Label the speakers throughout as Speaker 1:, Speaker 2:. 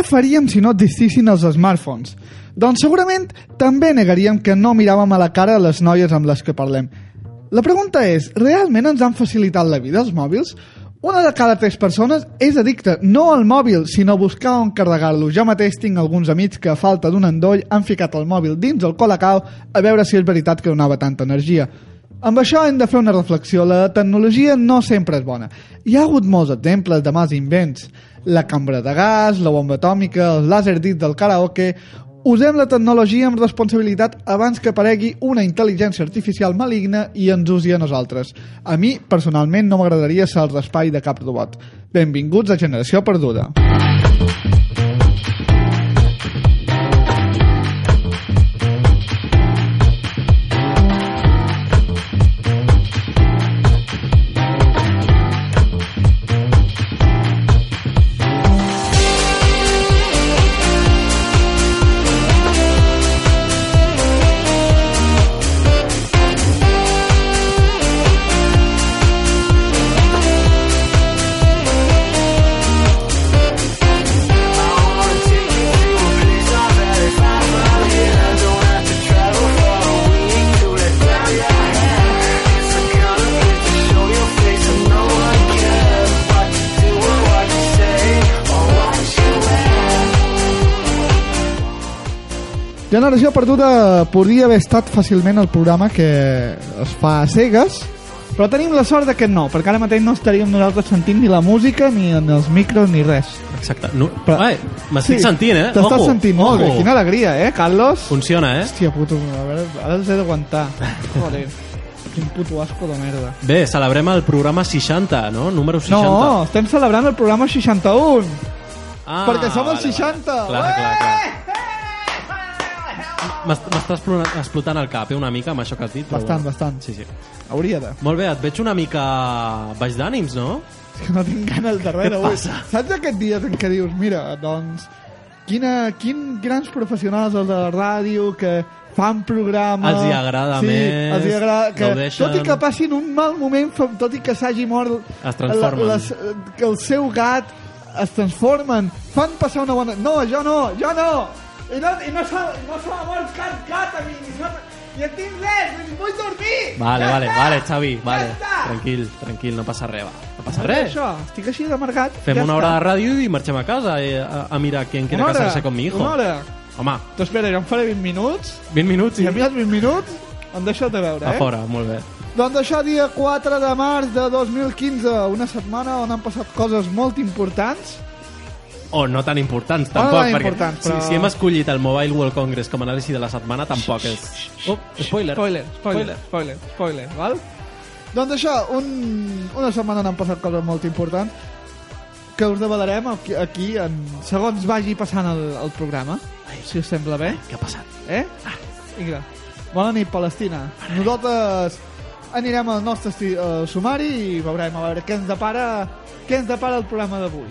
Speaker 1: què faríem si no existissin els smartphones? Doncs segurament també negaríem que no miràvem a la cara les noies amb les que parlem. La pregunta és, realment ens han facilitat la vida els mòbils? Una de cada tres persones és addicta no al mòbil, sinó a buscar on carregar-lo. Jo mateix tinc alguns amics que a falta d'un endoll han ficat el mòbil dins el colacao a veure si és veritat que donava tanta energia. Amb això hem de fer una reflexió. La tecnologia no sempre és bona. Hi ha hagut molts exemples de mals invents. La cambra de gas, la bomba atòmica, el làser dit del karaoke... Usem la tecnologia amb responsabilitat abans que aparegui una intel·ligència artificial maligna i ens usi a nosaltres. A mi, personalment, no m'agradaria ser el raspall de cap robot. Benvinguts a Generació Perduda. Generació Perduda podria haver estat fàcilment el programa que es fa a cegues, però tenim la sort de que no, perquè ara mateix no estaríem nosaltres sentint ni la música, ni en els micros, ni res.
Speaker 2: Exacte. No,
Speaker 1: Però-
Speaker 2: Ai, m'estic sentint, eh?
Speaker 1: T'estàs sentint molt bé.
Speaker 2: ojo.
Speaker 1: Quina alegria, eh, Carlos?
Speaker 2: Funciona, eh?
Speaker 1: Hòstia, puto, a veure, ara els he d'aguantar. Joder, quin puto asco de merda.
Speaker 2: Bé, celebrem el programa 60, no? Número 60.
Speaker 1: No, estem celebrant el programa 61,
Speaker 2: ah,
Speaker 1: perquè som el
Speaker 2: vale,
Speaker 1: 60.
Speaker 2: Vale. Clar, clar, clar. M'est- M'està explotant, el cap, eh, una mica, amb això que has dit. però
Speaker 1: Bastant, bastant.
Speaker 2: Sí, sí.
Speaker 1: Hauria de.
Speaker 2: Molt bé, et veig una mica baix d'ànims, no?
Speaker 1: És que no tinc ganes de res
Speaker 2: Què
Speaker 1: avui.
Speaker 2: passa?
Speaker 1: Saps aquest dia en què dius, mira, doncs, quina, quin grans professionals els de la ràdio que fan programa...
Speaker 2: Els hi agrada
Speaker 1: sí,
Speaker 2: més,
Speaker 1: els hi agrada, que,
Speaker 2: gaudeixen.
Speaker 1: tot i que passin un mal moment, fa- tot i que s'hagi mort
Speaker 2: Es transformen.
Speaker 1: les- que el seu gat es transformen, fan passar una bona... No, jo no, jo no! I no, i no s'ha no s'ha mort cap gat a mi, i, no, i en tinc res, vull dormir!
Speaker 2: Vale,
Speaker 1: Ja
Speaker 2: vale,
Speaker 1: està!
Speaker 2: vale, Xavi, vale.
Speaker 1: Ja està!
Speaker 2: Tranquil, tranquil, no passa res, va. No passa res.
Speaker 1: Això, estic així d'amargat.
Speaker 2: Fem
Speaker 1: ja
Speaker 2: una
Speaker 1: està.
Speaker 2: hora de ràdio i marxem a casa eh, a, a mirar quién quiere
Speaker 1: hora,
Speaker 2: casarse con mi hijo.
Speaker 1: Una hora.
Speaker 2: Home,
Speaker 1: Tu espera, jo em faré 20 minuts.
Speaker 2: 20 minuts
Speaker 1: Si
Speaker 2: i
Speaker 1: a mi els 20 minuts em deixes de veure,
Speaker 2: a
Speaker 1: eh?
Speaker 2: fora, molt bé.
Speaker 1: Doncs això, dia 4 de març de 2015, una setmana on han passat coses molt importants.
Speaker 2: O no tan importants,
Speaker 1: no
Speaker 2: tampoc,
Speaker 1: tan
Speaker 2: perquè
Speaker 1: importants, però-
Speaker 2: si, si hem escollit el Mobile World Congress com a anàlisi de la setmana, tampoc és... Oh, spoiler.
Speaker 1: Spoiler, spoiler, spoiler, spoiler, val? Doncs això, un, una setmana on han passat coses molt importants que us devalarem aquí, aquí en, segons vagi passant el, el programa, si us sembla bé.
Speaker 2: Què ha passat?
Speaker 1: Eh? Ah, vinga. Bona nit, Palestina. Nosaltres anirem al nostre eh, sumari i veurem a veure què ens depara, què ens depara el programa d'avui.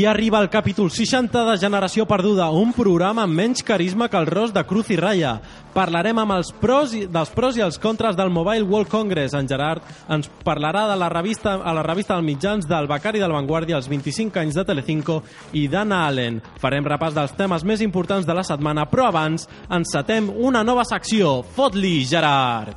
Speaker 2: I arriba el capítol 60 de Generació Perduda, un programa amb menys carisma que el ros de Cruz i Raya. Parlarem amb els pros i, dels pros i els contres del Mobile World Congress. En Gerard ens parlarà de la revista, a la revista dels mitjans del Becari del Vanguardia, els 25 anys de Telecinco i d'Anna Allen. Farem repàs dels temes més importants de la setmana, però abans encetem una nova secció. Fot-li, Gerard!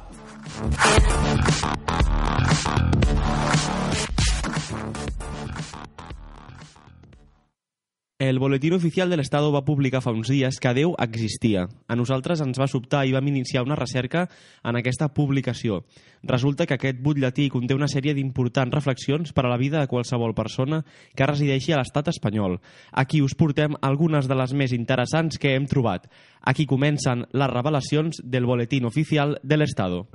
Speaker 3: El Boletín Oficial de l'Estado va publicar fa uns dies que Déu existia. A nosaltres ens va sobtar i vam iniciar una recerca en aquesta publicació. Resulta que aquest butlletí conté una sèrie d'importants reflexions per a la vida de qualsevol persona que resideixi a l'estat espanyol. Aquí us portem algunes de les més interessants que hem trobat. Aquí comencen les revelacions del Boletín Oficial de l'Estado.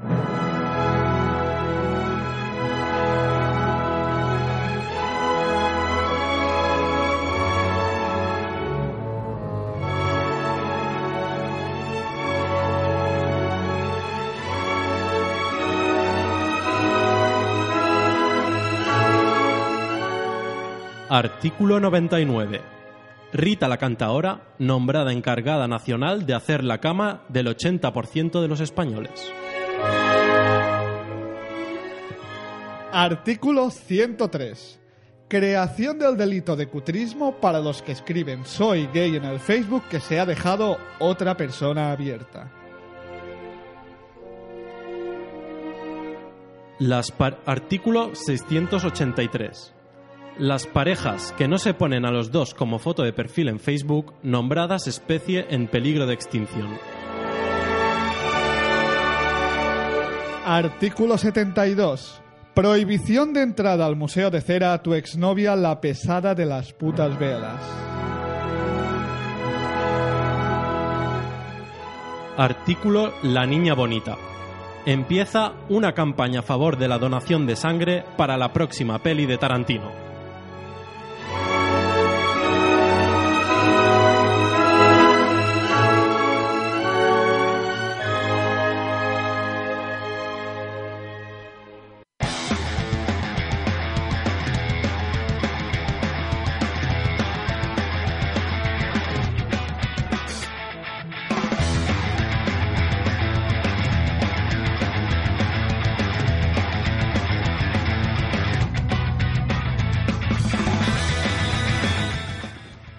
Speaker 2: Artículo 99. Rita la cantaora, nombrada encargada nacional de hacer la cama del 80% de los españoles.
Speaker 1: Artículo 103. Creación del delito de cutrismo para los que escriben soy gay en el Facebook que se ha dejado otra persona abierta.
Speaker 2: Las par- Artículo 683. Las parejas que no se ponen a los dos como foto de perfil en Facebook, nombradas especie en peligro de extinción.
Speaker 1: Artículo 72. Prohibición de entrada al Museo de Cera a tu exnovia la pesada de las putas velas.
Speaker 2: Artículo La Niña Bonita. Empieza una campaña a favor de la donación de sangre para la próxima peli de Tarantino.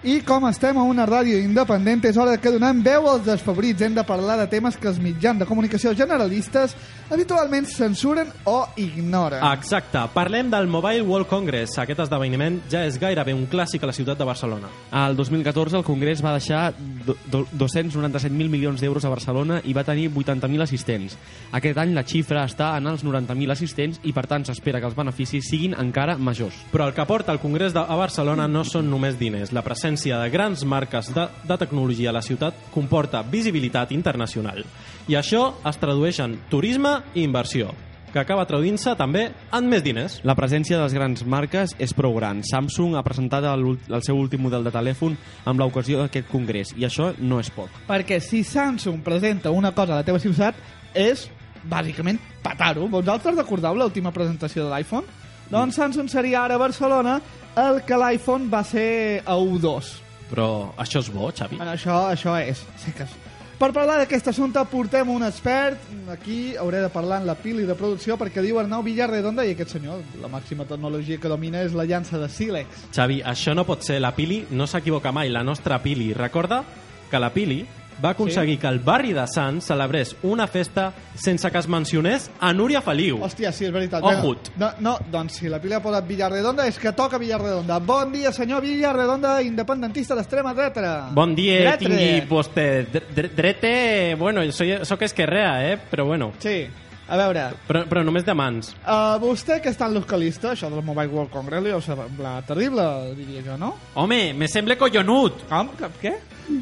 Speaker 1: I com estem a una ràdio independent, és hora que donem veu als desfavorits. Hem de parlar de temes que els mitjans de comunicació generalistes habitualment censuren o ignoren.
Speaker 2: Exacte, parlem del Mobile World Congress. Aquest esdeveniment ja és gairebé un clàssic a la ciutat de Barcelona.
Speaker 3: Al 2014 el Congrés va deixar do- do- 297.000 milions d'euros a Barcelona i va tenir 80.000 assistents. Aquest any la xifra està en els 90.000 assistents i per tant s'espera que els beneficis siguin encara majors.
Speaker 2: Però el que porta el Congrés de, a Barcelona no són només diners. La presència de grans marques de, de tecnologia a la ciutat comporta visibilitat internacional. I això es tradueix en turisme i inversió, que acaba traduint-se també en més diners.
Speaker 3: La presència de les grans marques és prou gran. Samsung ha presentat el, el seu últim model de telèfon amb l'ocasió d'aquest congrés i això no és poc.
Speaker 1: Perquè si Samsung presenta una cosa a la teva ciutat, és bàsicament petar-ho. Vosaltres recordeu l'última presentació de l'iPhone? Doncs Samsung seria ara a Barcelona el que l'iPhone va ser a U2.
Speaker 2: Però això és bo, Xavi?
Speaker 1: Bueno, això, això és. Sí que és. Per parlar d'aquest assumpte portem un expert. Aquí hauré de parlar en la pili de producció perquè diu Arnau Villarredonda i aquest senyor, la màxima tecnologia que domina és la llança de sílex.
Speaker 2: Xavi, això no pot ser. La Pili no s'equivoca mai, la nostra Pili. Recorda que la Pili va aconseguir sí? que el barri de Sants celebrés una festa sense que es mencionés a Núria Feliu.
Speaker 1: Hòstia, sí, és veritat.
Speaker 2: Ojut.
Speaker 1: No, no, doncs si la pili ha posat Villarredonda és que toca Villarredonda. Bon dia, senyor Villarredonda, independentista d'extrema dreta.
Speaker 2: Bon dia,
Speaker 1: Dretre.
Speaker 2: tingui vostè. Dre- dre- Drete, bueno, soy, soc esquerrea, eh? Però bueno,
Speaker 1: Sí, a veure,
Speaker 2: però, però només de mans.
Speaker 1: uh, vostè que és tan localista, això del Mobile World Congress li deu semblar terrible, diria jo, no?
Speaker 4: Home, me sembla collonut
Speaker 1: Com? Que, què?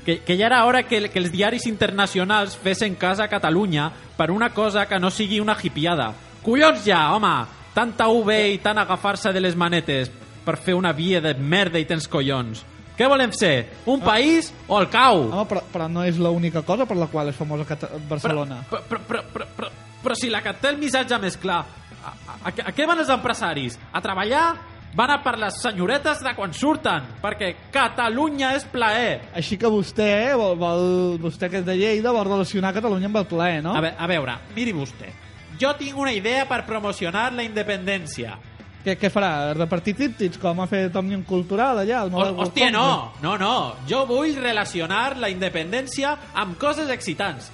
Speaker 4: que, que ja era hora que, que els diaris internacionals fessin cas a Catalunya per una cosa que no sigui una hipiada. Collons ja, home! Tanta UV i tant agafar-se de les manetes per fer una via de merda i tens collons. Què volem ser? Un país o el cau?
Speaker 1: Home, però, però no és l'única cosa per la qual és famosa Cata Barcelona.
Speaker 4: Però, però, però, però, però, però si la que té el missatge més clar, a, a, a, a què van els empresaris? A treballar? Van a per les senyoretes de quan surten, perquè Catalunya és plaer.
Speaker 1: Així que vostè, vol, vol, vostè que és de Lleida, vol relacionar Catalunya amb el plaer, no?
Speaker 4: A, ve, a veure, miri vostè. Jo tinc una idea per promocionar la independència.
Speaker 1: Què, què farà? Repartir tríptics com ha fet Òmnium Cultural allà? Al
Speaker 4: O, hòstia, no, no, no. Jo vull relacionar la independència amb coses excitants.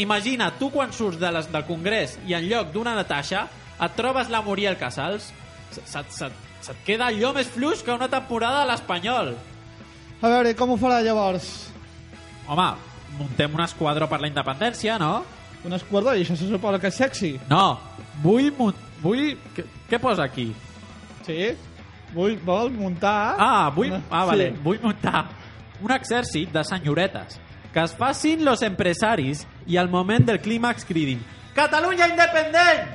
Speaker 4: Imagina, tu quan surts de les, del Congrés i en lloc d'una Natasha et trobes la Muriel Casals, se't, se't, se't, queda allò més fluix que una temporada a l'Espanyol.
Speaker 1: A veure, com ho farà llavors?
Speaker 4: Home, muntem un esquadró per la independència, no?
Speaker 1: Un esquadró, i això se suposa que és sexy.
Speaker 4: No, vull... vull... Què, què posa aquí?
Speaker 1: Sí? Vull, vol muntar...
Speaker 4: Ah, vull...
Speaker 1: Una-
Speaker 4: Ah, vale.
Speaker 1: Sí.
Speaker 4: Vull muntar un exèrcit de senyoretes que es facin los empresaris i al moment del clímax cridin Catalunya independent!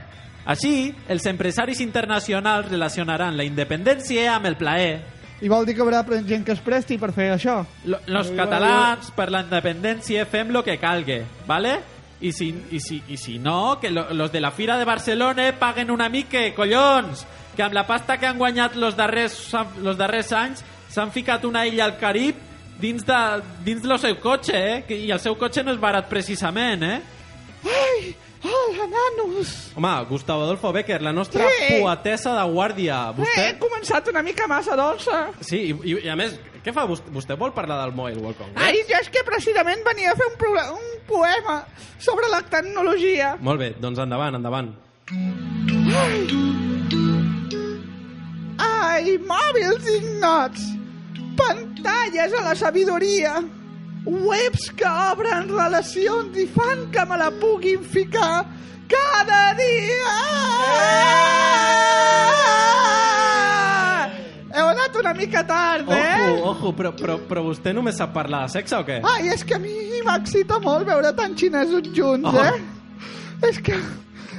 Speaker 4: Així, els empresaris internacionals relacionaran la independència amb el plaer.
Speaker 1: I vol dir que haurà gent que es presti per fer això?
Speaker 4: Lo- Los catalans, per la independència, fem lo que calgue, ¿vale? i si, i si, i si no, que lo, los de la Fira de Barcelona paguen una mica, collons! Que amb la pasta que han guanyat los darrers, los darrers anys s'han ficat una illa al Carib dins de, dins del seu cotxe, eh? Que- I el seu cotxe no és barat precisament, eh?
Speaker 1: Ai, hola, nanos!
Speaker 2: Home, Gustavo Adolfo Becker, la nostra
Speaker 1: Sí.
Speaker 2: poetessa de guàrdia.
Speaker 1: Eh,
Speaker 2: Vostè...
Speaker 1: he començat una mica massa dolça.
Speaker 2: Sí, i, i, i a més, què fa vostè? Vostè vol parlar del Mobile World Congress?
Speaker 1: Ai, jo és que precisament venia a fer un, un poema sobre la tecnologia.
Speaker 2: Molt bé, doncs endavant, endavant.
Speaker 1: Ai, mòbils ignots, pantalles a la sabidoria, webs que obren relacions i fan que me la puguin ficar cada dia. Heu anat una mica tard, eh?
Speaker 2: Ojo, ojo, però, però, però vostè només sap parlar de sexe o què?
Speaker 1: Ai, és que a mi m'excita molt veure tants xinesos junts,
Speaker 2: Oh.
Speaker 1: eh? És que,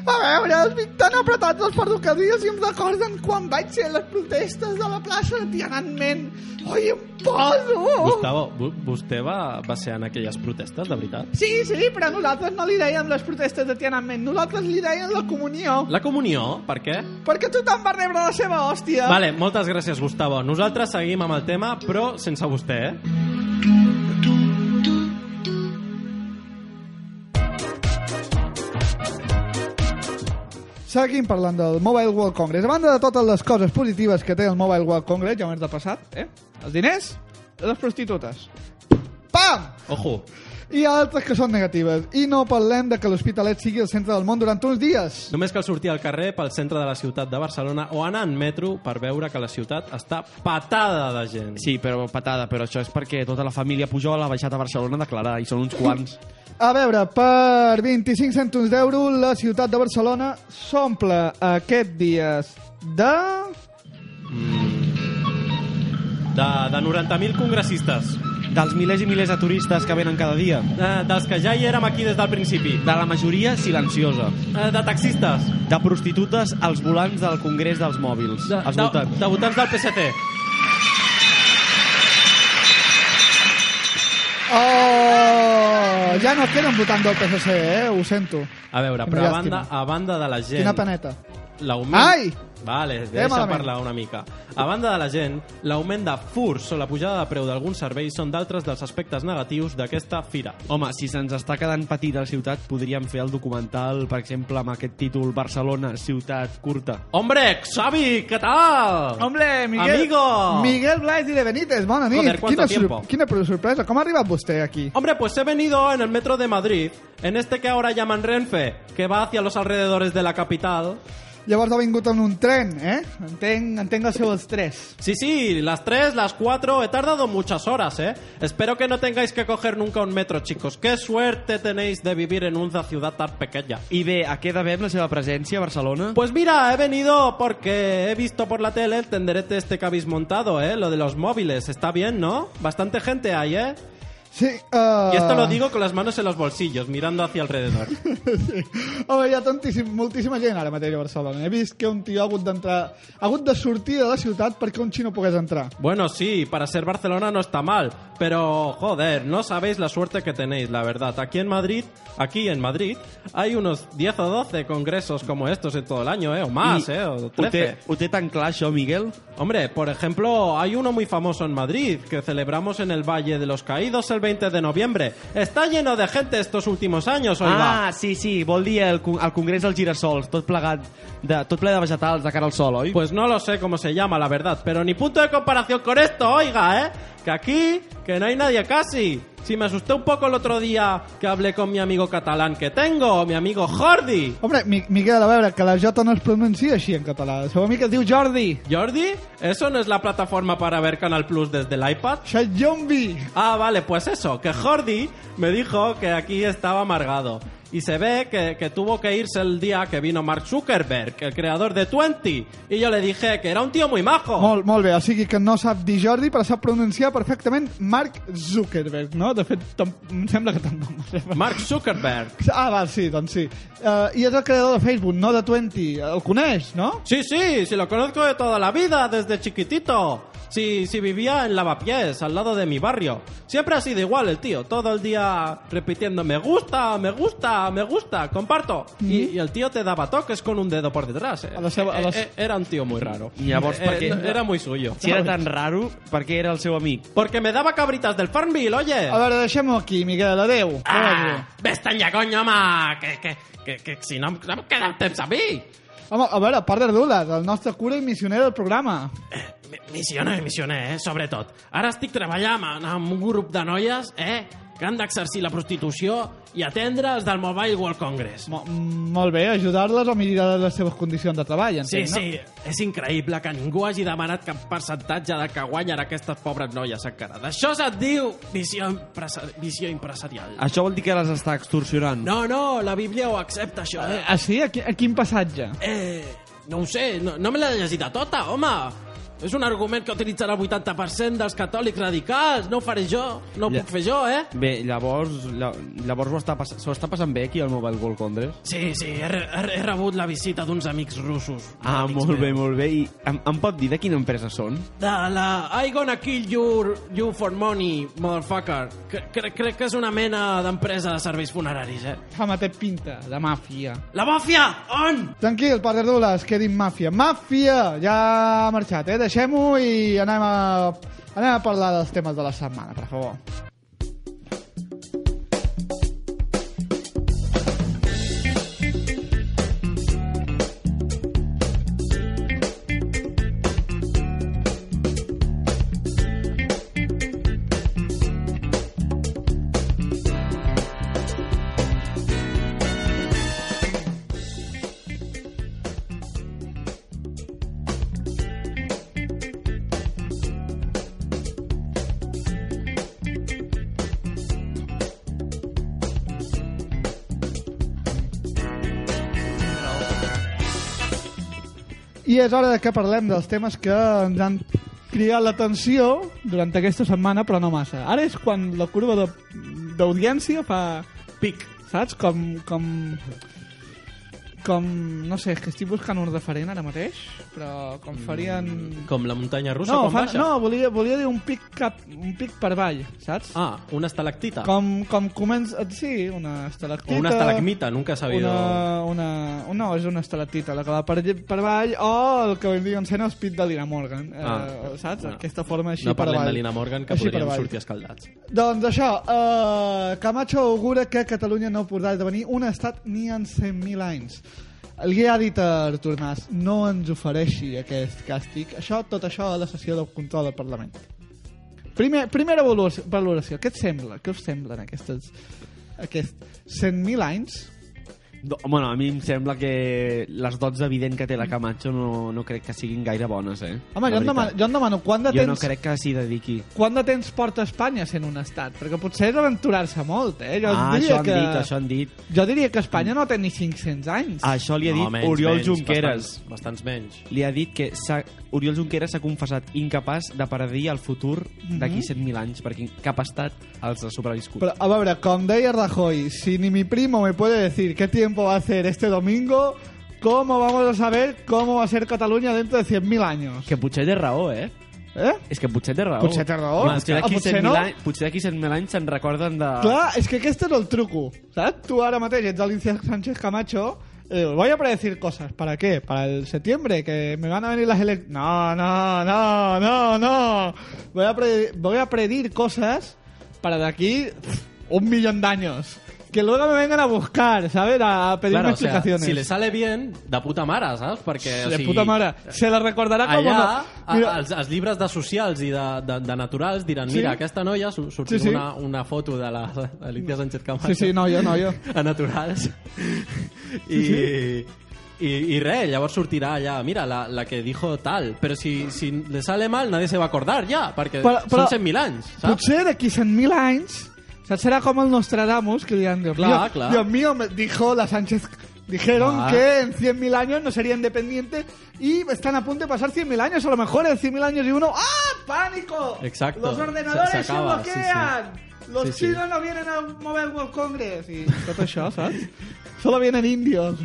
Speaker 1: a veure, els vinc tan apretats els ferrocarrils i em recorden quan vaig ser a les protestes de la plaça de Tiananmen. Oi, em poso!
Speaker 2: Gustavo, vo- vostè va, va ser en aquelles protestes, de veritat?
Speaker 1: Sí, sí, però nosaltres no li dèiem les protestes de Tiananmen, nosaltres li dèiem la comunió,
Speaker 2: La comunió, per què?
Speaker 1: perquè tothom va rebre la seva hòstia.
Speaker 2: Vale, moltes gràcies, Gustavo. Nosaltres seguim amb el tema, però sense vostè, eh?
Speaker 1: Seguim parlant del Mobile World Congress. A banda de totes les coses positives que té el Mobile World Congress, ja m'has de passat, eh? Els diners les prostitutes. Pam!
Speaker 2: Ojo,
Speaker 1: I altres que són negatives. I no parlem de que l'Hospitalet sigui el centre del món durant uns dies.
Speaker 2: només cal sortir al carrer pel centre de la ciutat de Barcelona o anar en metro per veure que la ciutat està patada de gent.
Speaker 3: Sí, però patada, però això és perquè tota la família Pujol ha baixat a Barcelona a declarar, i són uns quants.
Speaker 1: A veure, per 25 cèntims d'euro, la ciutat de Barcelona s'omple aquest dies de...
Speaker 2: De, de 90.000 congressistes,
Speaker 3: Dels milers i milers de turistes que venen cada dia.
Speaker 2: eh, dels que ja hi érem aquí des del principi,
Speaker 3: De la majoria silenciosa.
Speaker 2: eh, de taxistes,
Speaker 3: De prostitutes als volants del Congrés dels Mòbils.
Speaker 2: de,
Speaker 3: als
Speaker 2: de,
Speaker 3: voltants.
Speaker 2: de votants del PSC.
Speaker 1: Oh! Ja no queden votant del PSC, eh? Ho sento.
Speaker 2: A veure, però a banda, a banda de la gent...
Speaker 1: Quina.
Speaker 2: L'augment...
Speaker 1: Ai!
Speaker 2: Vale, deixa
Speaker 1: malament.
Speaker 2: parlar una mica. A banda de la gent, l'augment de furs o la pujada de preu d'alguns serveis són d'altres dels aspectes negatius d'aquesta fira.
Speaker 3: Home, si se'ns està quedant petit a la ciutat, podríem fer el documental, per exemple, amb aquest títol Barcelona, ciutat curta.
Speaker 2: Hombre, Xavi, què tal?
Speaker 1: Hombre, Miguel...
Speaker 2: Amigo!
Speaker 1: Miguel Blais i de Benítez, bona nit.
Speaker 2: Joder, ¿cuánto
Speaker 1: quina,
Speaker 2: tiempo?
Speaker 1: quina sorpresa. Com ha arribat vostè aquí?
Speaker 2: Hombre, pues he venido en el metro de Madrid, en este que ahora llaman Renfe, que va hacia los alrededores de la capital.
Speaker 1: Llavors ha vingut en un tren, eh? Entenc, entenc el seu estrès.
Speaker 2: Sí, sí, las tres, las cuatro, he tardado muchas horas, ¿eh? Espero que no tengáis que coger nunca un metro, chicos. Qué suerte tenéis de vivir en una ciudad tan pequeña.
Speaker 3: I bé, a què devem la seva presència a Barcelona?
Speaker 2: Pues mira, he venido porque he visto por la tele el tenderete este que habéis montado, ¿eh? Lo de los móviles. Está bien, ¿no? Bastante gente hay, ¿eh?
Speaker 1: Sí, uh...
Speaker 2: Y esto lo digo con las manos en los bolsillos, mirando hacia alrededor.
Speaker 1: sí. Home, hi ha tantíssim, moltíssima gent ara mateix a Barcelona. He vist que un tio ha hagut d'entrar... Ha hagut de sortir de la ciutat perquè un xino pogués entrar.
Speaker 2: Bueno, sí, para ser Barcelona no está mal, pero joder, no sabéis la suerte que tenéis, la verdad. Aquí en Madrid, aquí en Madrid, hay unos 10 o 12 congresos como estos en todo el año, ¿eh? O más,
Speaker 3: I
Speaker 2: ¿eh? O
Speaker 3: Ho té,
Speaker 2: 13.
Speaker 3: ho té tan això, Miguel?
Speaker 2: Hombre, por ejemplo, hay uno muy famoso en Madrid que celebramos en el Valle de los Caídos el 20 de noviembre. Está lleno de gente estos últimos años, oiga.
Speaker 3: Ah, sí, sí, vol dir el, el Congrés dels Girassols, tot plegat, de, tot ple de vegetals de cara al sol, oi?
Speaker 2: Pues no lo sé cómo se llama, la verdad, pero ni punto de comparación con esto, oiga, ¿eh? Que aquí, que no hay nadie casi. Si me asusté un poco el otro día que hablé con mi amigo catalán que tengo, mi amigo Jordi.
Speaker 1: Hombre, Mi Miguel, a veure, que la J no es pronuncia així en català. El seu amic es diu Jordi.
Speaker 2: ¿Jordi? ¿Eso no es la plataforma para ver Canal Plus desde el iPad?
Speaker 1: Xayombi.
Speaker 2: Ah, vale, pues eso, que Jordi me dijo que aquí estaba amargado. Y se ve que, que tuvo que irse el día que vino Mark Zuckerberg, el creador de Twenty. Y yo le dije que era un tío muy majo.
Speaker 1: Molt, molt bé, o sigui que no sap dir Jordi, però sap pronunciar perfectament Mark Zuckerberg, no? De fet, em sembla que tampoc.
Speaker 2: Mark Zuckerberg.
Speaker 1: Ah, val, sí, doncs sí. Uh, I és el creador de Facebook, no de Twenty. El coneix, no?
Speaker 2: Sí, sí, sí lo conozco de toda la vida, desde chiquitito. Sí, sí vivía en Lavapiés, al lado de mi barrio. Siempre ha sido igual el tío, todo el día repitiendo me gusta, me gusta, me gusta, comparto. Y, y el tío te daba toques con un dedo por detrás. eh.
Speaker 1: A la seva- a
Speaker 2: Eh,
Speaker 1: les-
Speaker 2: eh, Era un tío muy raro.
Speaker 3: Llavors?
Speaker 2: Eh, Era muy suyo.
Speaker 3: Si era tan raro, per què era el seu amic?
Speaker 2: Porque me daba cabritas del Farmville, oye.
Speaker 1: A veure, deixem-ho aquí, Miquel, adeu.
Speaker 2: Ah, Ves-te'n ja, coño, home! Que, que, que, que si no, no em queda temps a mi!
Speaker 1: Home, a veure, part d'Ardules, el nostre cura i missioner del programa.
Speaker 2: Mi- Missioner, missioner, eh, sobretot. Ara estic treballant amb, amb un grup de noies, eh, que han d'exercir la prostitució i atendre els del Mobile World Congress.
Speaker 1: Mo molt bé, ajudar-les a millorar les seves condicions de treball,
Speaker 2: Sí,
Speaker 1: entenc,
Speaker 2: sí, és increïble que ningú hagi demanat cap percentatge de que guanyen aquestes pobres noies encara. D'això se't diu visió, empresa visió empresarial.
Speaker 3: Això vol dir que les està extorsionant?
Speaker 2: No, no, la Bíblia ho accepta, això,
Speaker 1: no?
Speaker 2: eh?
Speaker 1: Ah, sí? A, qui, a quin passatge?
Speaker 2: Eh, no ho sé, no, no me l'he llegit a tota, home. És un argument que utilitzen el 80% dels catòlics radicals. No ho faré jo, no ho
Speaker 3: Ja.
Speaker 2: puc fer jo, eh?
Speaker 3: Bé, llavors, la- llavors s'ho està, pass s'ho està passant bé aquí al Mobile World Congress?
Speaker 2: Sí, sí, he, re- he, he rebut la visita d'uns amics russos.
Speaker 3: Ah,
Speaker 2: Amics
Speaker 3: molt
Speaker 2: meus.
Speaker 3: bé, molt bé. I em, em pot dir de quina empresa són?
Speaker 2: De la I gonna kill you, you for money, motherfucker. Cre cre crec que és una mena d'empresa de serveis funeraris, eh?
Speaker 1: Home, té pinta de màfia.
Speaker 2: La màfia! On?
Speaker 1: Tranquil, d'Ardules, que dit màfia. Màfia! Ja ha marxat, eh? Deixem-ho i anem a, anem a parlar dels temes de la setmana, per favor. I és hora de que parlem dels temes que ens han cridat l'atenció durant aquesta setmana, però no massa. Ara és quan la curva d'audiència fa pic, saps? Com, com, com... No sé, és que estic buscant un referent ara mateix, però com farien...
Speaker 2: Com la muntanya russa,
Speaker 1: No,
Speaker 2: quan
Speaker 1: fa,
Speaker 2: baixa?
Speaker 1: no volia, volia dir un pic, cap, un pic per avall, saps?
Speaker 2: Ah, una estalactita.
Speaker 1: Com, com comença... Sí, una estalactita...
Speaker 2: O una estalagmita, nunca he sabido...
Speaker 1: Una, una, una, no, és una estalactita, la que va per, per avall, o el que vendrien sent els pit de Lina Morgan, eh,
Speaker 2: Ah.
Speaker 1: saps?
Speaker 2: No.
Speaker 1: Aquesta forma així
Speaker 2: no
Speaker 1: per
Speaker 2: parlem
Speaker 1: avall.
Speaker 2: de Lina Morgan, que
Speaker 1: Així
Speaker 2: podríem sortir escaldats.
Speaker 1: Doncs això, eh, Camacho augura que Catalunya no podrà esdevenir un estat ni en 100.000 anys. Li ha dit a Artur Mas, no ens ofereixi aquest càstig. Això, tot això a la sessió del control del Parlament. Primer, primera valoració, valoració. Què et sembla? Què us semblen aquestes, aquests 100.000 anys?
Speaker 3: Do, bueno, a mi em sembla que les dots evident que té la Camacho no, no crec que siguin gaire bones, eh?
Speaker 1: Home, jo em, demano, jo em demano quant de
Speaker 3: Jo no
Speaker 1: temps...
Speaker 3: crec que s'hi dediqui.
Speaker 1: Quant de temps porta Espanya sent un estat? Perquè potser és aventurar-se molt, eh? Jo
Speaker 3: ah,
Speaker 1: diria
Speaker 3: això han
Speaker 1: que...
Speaker 3: dit, això han dit.
Speaker 1: Jo diria que Espanya no té ni 500 anys.
Speaker 3: Això li ha dit
Speaker 2: menys,
Speaker 3: Oriol
Speaker 2: menys,
Speaker 3: Junqueras.
Speaker 2: Bastants, bastants menys.
Speaker 3: Li ha dit que Oriol Junqueras s'ha confessat incapaç de predir el futur d'aquí 100.000 anys, perquè cap estat els ha sobreviscut.
Speaker 1: Però, a veure, com deia Rajoy, si ni mi primo me puede decir qué tiempo va a hacer este domingo, ¿cómo vamos a saber cómo va a ser Cataluña dentro de 100.000 años?
Speaker 3: Que potser té raó, eh?
Speaker 1: Eh?
Speaker 3: És que potser té raó.
Speaker 1: Potser té raó.
Speaker 3: Potser
Speaker 1: Ah,
Speaker 3: d'aquí
Speaker 1: potser
Speaker 3: 100.000
Speaker 1: no?
Speaker 3: anys, potser d'aquí 100.000 anys se'n recorden de...
Speaker 1: Clar, és que aquest és el truco, saps? Tu ara mateix ets Alicia Sánchez Camacho eh, voy a predecir cosas. ¿Para qué? ¿Para el septiembre? ¿Que me van a venir las elecciones? No, no, no, no, no. Voy a, voy a predir cosas para de aquí un millón de años. Que luego me vengan a buscar, ¿sabes? A pedirme
Speaker 2: Claro, o sea,
Speaker 1: explicaciones.
Speaker 2: si le sale bien, de puta mare, saps? Perquè, o
Speaker 1: de
Speaker 2: sigui,
Speaker 1: puta mare. Se la recordarà com
Speaker 2: Allà,
Speaker 1: Mira,
Speaker 2: els, els llibres de socials i de, de, de naturals diran,
Speaker 1: Sí.
Speaker 2: mira, aquesta noia su- sortirà
Speaker 1: Sí, sí.
Speaker 2: Una, una foto de la Alicia Sánchez Camacho
Speaker 1: Sí, sí, no, jo, no, jo.
Speaker 2: a naturals i, i, i res, llavors sortirà allà mira, la, la que dijo tal però si, si le sale mal nadie se va a acordar ja perquè
Speaker 1: Però- però-
Speaker 2: són 100.000 anys saps?
Speaker 1: Potser d'aquí 100.000 anys saps? serà com el Nostradamus que diran, Dios,
Speaker 2: Clar,
Speaker 1: mío,
Speaker 2: clar.
Speaker 1: Dios mío, me dijo la Sánchez dijeron
Speaker 2: Clar.
Speaker 1: que en 100.000 años no sería independiente y están a punto de pasar 100.000 años, a lo mejor en 100.000 años y uno ¡ah! ¡pánico!
Speaker 2: Exacto.
Speaker 1: Los ordenadores
Speaker 2: Se-
Speaker 1: bloquean los
Speaker 2: Sí, sí.
Speaker 1: chinos no vienen al Mobile World Congress y tot això, saps? Solo vienen indios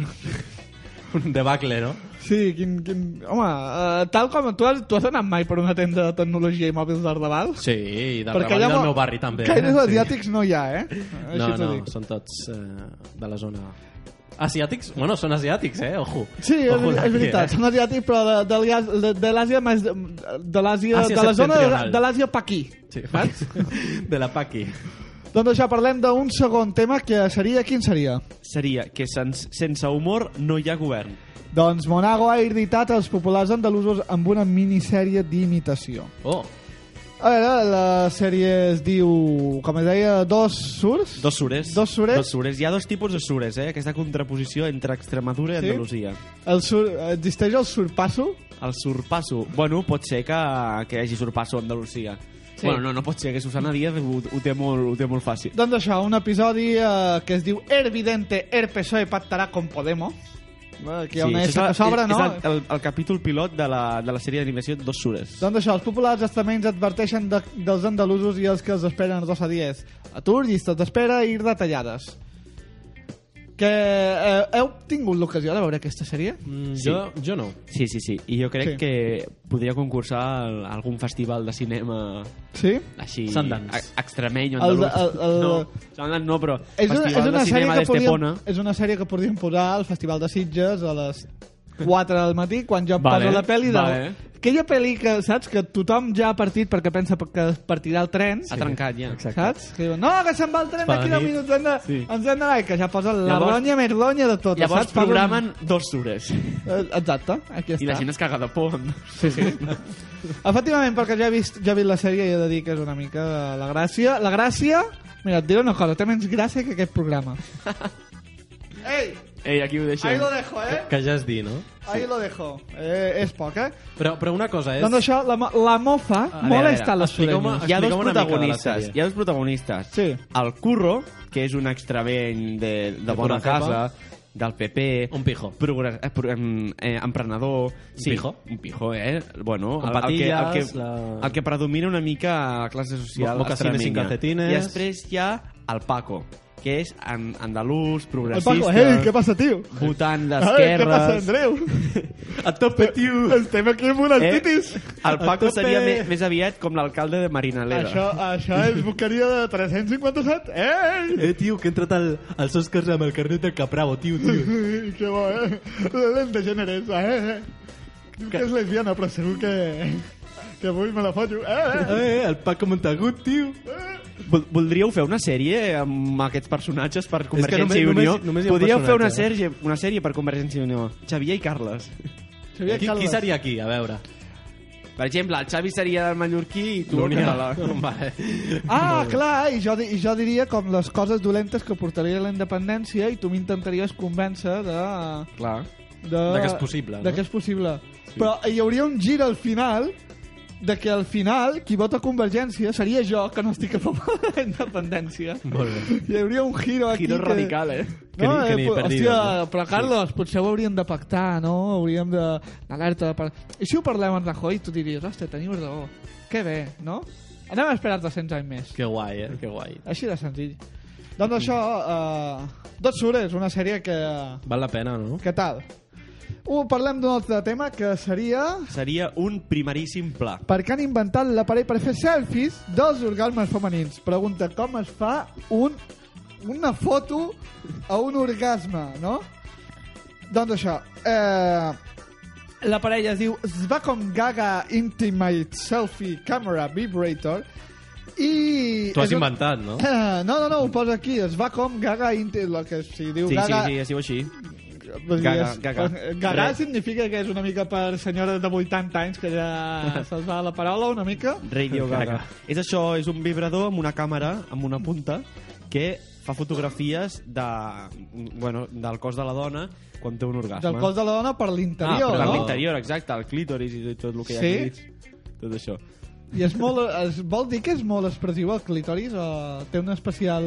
Speaker 2: un debacle, no?
Speaker 1: Sí, quin, quin... Home, uh, tal com tu has, tu has anat mai per una tenda de tecnologia i mòbils d'Ardeval?
Speaker 2: Sí, i del
Speaker 1: Perquè allà
Speaker 2: del meu barri també.
Speaker 1: Gaires
Speaker 2: eh?
Speaker 1: asiàtics no hi ha, eh? Així
Speaker 2: No, no,
Speaker 1: dic.
Speaker 2: són tots eh, de la zona... Asiàtics? Bueno, són asiàtics, eh? Ojo.
Speaker 1: Sí, és,
Speaker 2: Ojo
Speaker 1: és
Speaker 2: aquí,
Speaker 1: veritat,
Speaker 2: eh?
Speaker 1: són asiàtics, però de, de, de, l'Àsia més... De, l'Àsia...
Speaker 2: Àsia
Speaker 1: De la zona de, de l'Àsia paquí.
Speaker 2: Sí, de la Paqui.
Speaker 1: Doncs això, parlem d'un segon tema que seria... Quin seria?
Speaker 3: Seria que sens, sense humor no hi ha govern.
Speaker 1: Doncs Monago ha irritat els populars andalusos amb una minissèrie d'imitació.
Speaker 2: Oh,
Speaker 1: A veure, la sèrie es diu, com es deia, Dos Surs?
Speaker 3: Dos sures.
Speaker 1: Dos sures?
Speaker 3: Dos sures. Hi ha dos tipus de sures, eh? Aquesta contraposició entre Extremadura i
Speaker 1: Sí?
Speaker 3: Andalusia.
Speaker 1: El sur, existeix el surpasso?
Speaker 3: El surpasso. Bueno, pot ser que, que hi hagi surpasso a Andalusia.
Speaker 1: Sí.
Speaker 3: Bueno, no, no pot ser, que Susana Díaz ho, ho, té, molt, ho té molt fàcil.
Speaker 1: Doncs això, un episodi eh, que es diu Hervidente, el PSOE pactarà con Podemos. Aquí hi ha una
Speaker 3: això
Speaker 1: S que s'obre, no?
Speaker 3: És el, el, el capítol pilot de la, de la sèrie d'animació Dos sures.
Speaker 1: Doncs això, els populars estaments adverteixen de, dels andalusos i els que els esperen dos a dies. Atur, llistes d'espera i retallades. Que eh, heu tingut l'ocasió de veure aquesta sèrie?
Speaker 2: mm,
Speaker 3: Sí.
Speaker 2: jo, jo no.
Speaker 3: Sí, sí, sí. I jo crec
Speaker 1: Sí.
Speaker 3: que podria concursar a algun festival de cinema
Speaker 1: Sí?
Speaker 3: així...
Speaker 2: Sundance.
Speaker 3: a- Extremeny o
Speaker 1: El
Speaker 3: andalús.
Speaker 1: el- el-
Speaker 3: No, Sundance no, però
Speaker 1: És una,
Speaker 3: festival
Speaker 1: és una
Speaker 3: de
Speaker 1: sèrie
Speaker 3: cinema d'Estepona.
Speaker 1: és una sèrie que podríem posar al Festival de Sitges a les 4 del matí quan jo
Speaker 3: Vale,
Speaker 1: poso la pel·li de...
Speaker 3: vale.
Speaker 1: Aquella pel·li que, saps, que tothom ja ha partit perquè pensa que partirà el tren,
Speaker 3: Ha trencat ja.
Speaker 1: saps? Que diuen, no, que se'n va el tren d'aquí
Speaker 2: la
Speaker 1: 10
Speaker 2: nit.
Speaker 1: minuts, hem de,
Speaker 3: Sí.
Speaker 1: ens hem d'anar, i que ja posa la
Speaker 3: Llavors-
Speaker 1: ronya més ronya de tot,
Speaker 3: Llavors
Speaker 1: saps?
Speaker 3: Programen dos sures.
Speaker 1: Eh, Exacte, aquí està.
Speaker 3: I la gent es caga de por.
Speaker 1: Sí, sí. Efectivament, perquè ja he vist, ja he vist la sèrie i he de dir que és una mica la gràcia. La gràcia... Mira, et diré una cosa, té menys gràcia que aquest programa. Ei,
Speaker 3: Ei, aquí ho deixem.
Speaker 1: ahí lo dejo, eh?
Speaker 2: Que ja es dir, no?
Speaker 1: Ahí lo dejo. Eh, és poc, eh?
Speaker 2: Però, però una cosa és...
Speaker 1: Doncs això, la, la mofa
Speaker 3: A veure,
Speaker 1: molesta
Speaker 3: a
Speaker 1: a les sureños.
Speaker 3: Hi ha dos protagonistes. Hi ha dos protagonistes.
Speaker 1: Sí.
Speaker 3: El Curro, que és un extraveny de, de,
Speaker 2: De
Speaker 3: bona casa, del PP,
Speaker 2: Un pijo.
Speaker 3: progre- eh, pro- em, eh, emprenedor... Sí,
Speaker 2: pijo.
Speaker 3: Un pijo, eh? Bueno, el, el, que, el, que,
Speaker 2: la-
Speaker 3: el que predomina una mica a la classe social
Speaker 2: Mo- mocasines sin
Speaker 3: extremeña.
Speaker 2: calcetines.
Speaker 3: I després hi ha el Paco, que és an, andalús,
Speaker 1: El
Speaker 3: progressista,
Speaker 1: Paco, ei, què passa, tio?
Speaker 3: votant
Speaker 1: Ai, què passa,
Speaker 3: d'esquerres...
Speaker 1: Andreu?
Speaker 2: A tope, tio!
Speaker 1: Estem aquí amb unes
Speaker 3: Eh?
Speaker 1: titis.
Speaker 3: El Paco seria més, més aviat com l'alcalde de Marinaleda.
Speaker 1: Això, això és boqueria de 357. Ei!
Speaker 2: Eh, tio, que he entrat al, als Oscars amb el carnet del Capravo, tio, tio.
Speaker 1: que bo, eh? L'Ellen de Generes, eh? Diu que és lesbiana, però segur que... Que avui me la foto. Eh?
Speaker 2: Eh, el Paco Montagut, tio.
Speaker 3: Vol- Voldríeu fer una sèrie amb aquests personatges per Convergència
Speaker 2: només-
Speaker 3: i Unió?
Speaker 2: només- només
Speaker 3: Podríeu fer una
Speaker 2: personatge,
Speaker 3: sèrie, una sèrie per Convergència i Unió. Xavier i Carles.
Speaker 1: Xavier
Speaker 2: Qui, qui
Speaker 1: Calves.
Speaker 2: seria aquí? A veure.
Speaker 3: Per exemple, el Xavi seria del mallorquí i tu el català.
Speaker 2: Vale.
Speaker 1: Ah, clar, i jo, i jo diria com les coses dolentes que portaria la independència i tu m'intentaries convèncer de...
Speaker 3: Clar.
Speaker 1: De,
Speaker 2: De que és possible, no?
Speaker 1: De que és possible. Sí. Però hi hauria un gir al final de que al final qui vota Convergència seria jo, que no estic a favor de la independència.
Speaker 2: Molt bé.
Speaker 1: Hi hauria un giro aquí
Speaker 3: Giro
Speaker 1: que...
Speaker 3: radical, eh?
Speaker 2: Que ni- que ni
Speaker 1: po-
Speaker 2: perdido,
Speaker 1: hòstia,
Speaker 2: no?
Speaker 1: però Carlos, potser ho hauríem de pactar, no? Hauríem de... Alerta. Per... I si ho parlem amb Rajoy, tu diries, hòstia, teniu raó. Que bé, no? Anem a esperar 200 anys més.
Speaker 2: Que guai, eh? Que guai.
Speaker 1: Així de senzill. Doncs això, uh, Dos Sures, una sèrie que...
Speaker 2: Val la pena, no?
Speaker 1: Què tal? Uh, parlem d'un altre tema que seria...
Speaker 3: Seria un primeríssim pla.
Speaker 1: Per què han inventat l'aparell per fer selfies dels orgasmes femenins? Pregunta, com es fa un, una foto a un orgasme, no? Doncs això, eh, l'aparell es diu Svacom Gaga Intimate Selfie Camera Vibrator i...
Speaker 2: Tu has
Speaker 1: un-
Speaker 2: inventat, no?
Speaker 1: Eh, no, no, no, ho posa aquí, Svacom Gaga Intimate... Que si diu
Speaker 3: Sí, sí,
Speaker 1: Gaga...
Speaker 3: sí, es diu així. Gaga, gaga.
Speaker 1: Gaga significa que és una mica per senyores de 80 anys que ja se'ls va la paraula una mica.
Speaker 3: Radio Gaga. És això, és un vibrador amb una càmera, amb una punta, que fa fotografies de, bueno, del cos de la dona quan té un orgasme.
Speaker 1: Del cos de la dona per l'interior,
Speaker 3: per
Speaker 2: Ah,
Speaker 1: no?
Speaker 3: l'interior, exacte, el clítoris i tot el que hi ha
Speaker 1: Sí?
Speaker 3: aquí. Tot això.
Speaker 1: I és molt, es, vol dir que és molt expressiu el clítoris o té un especial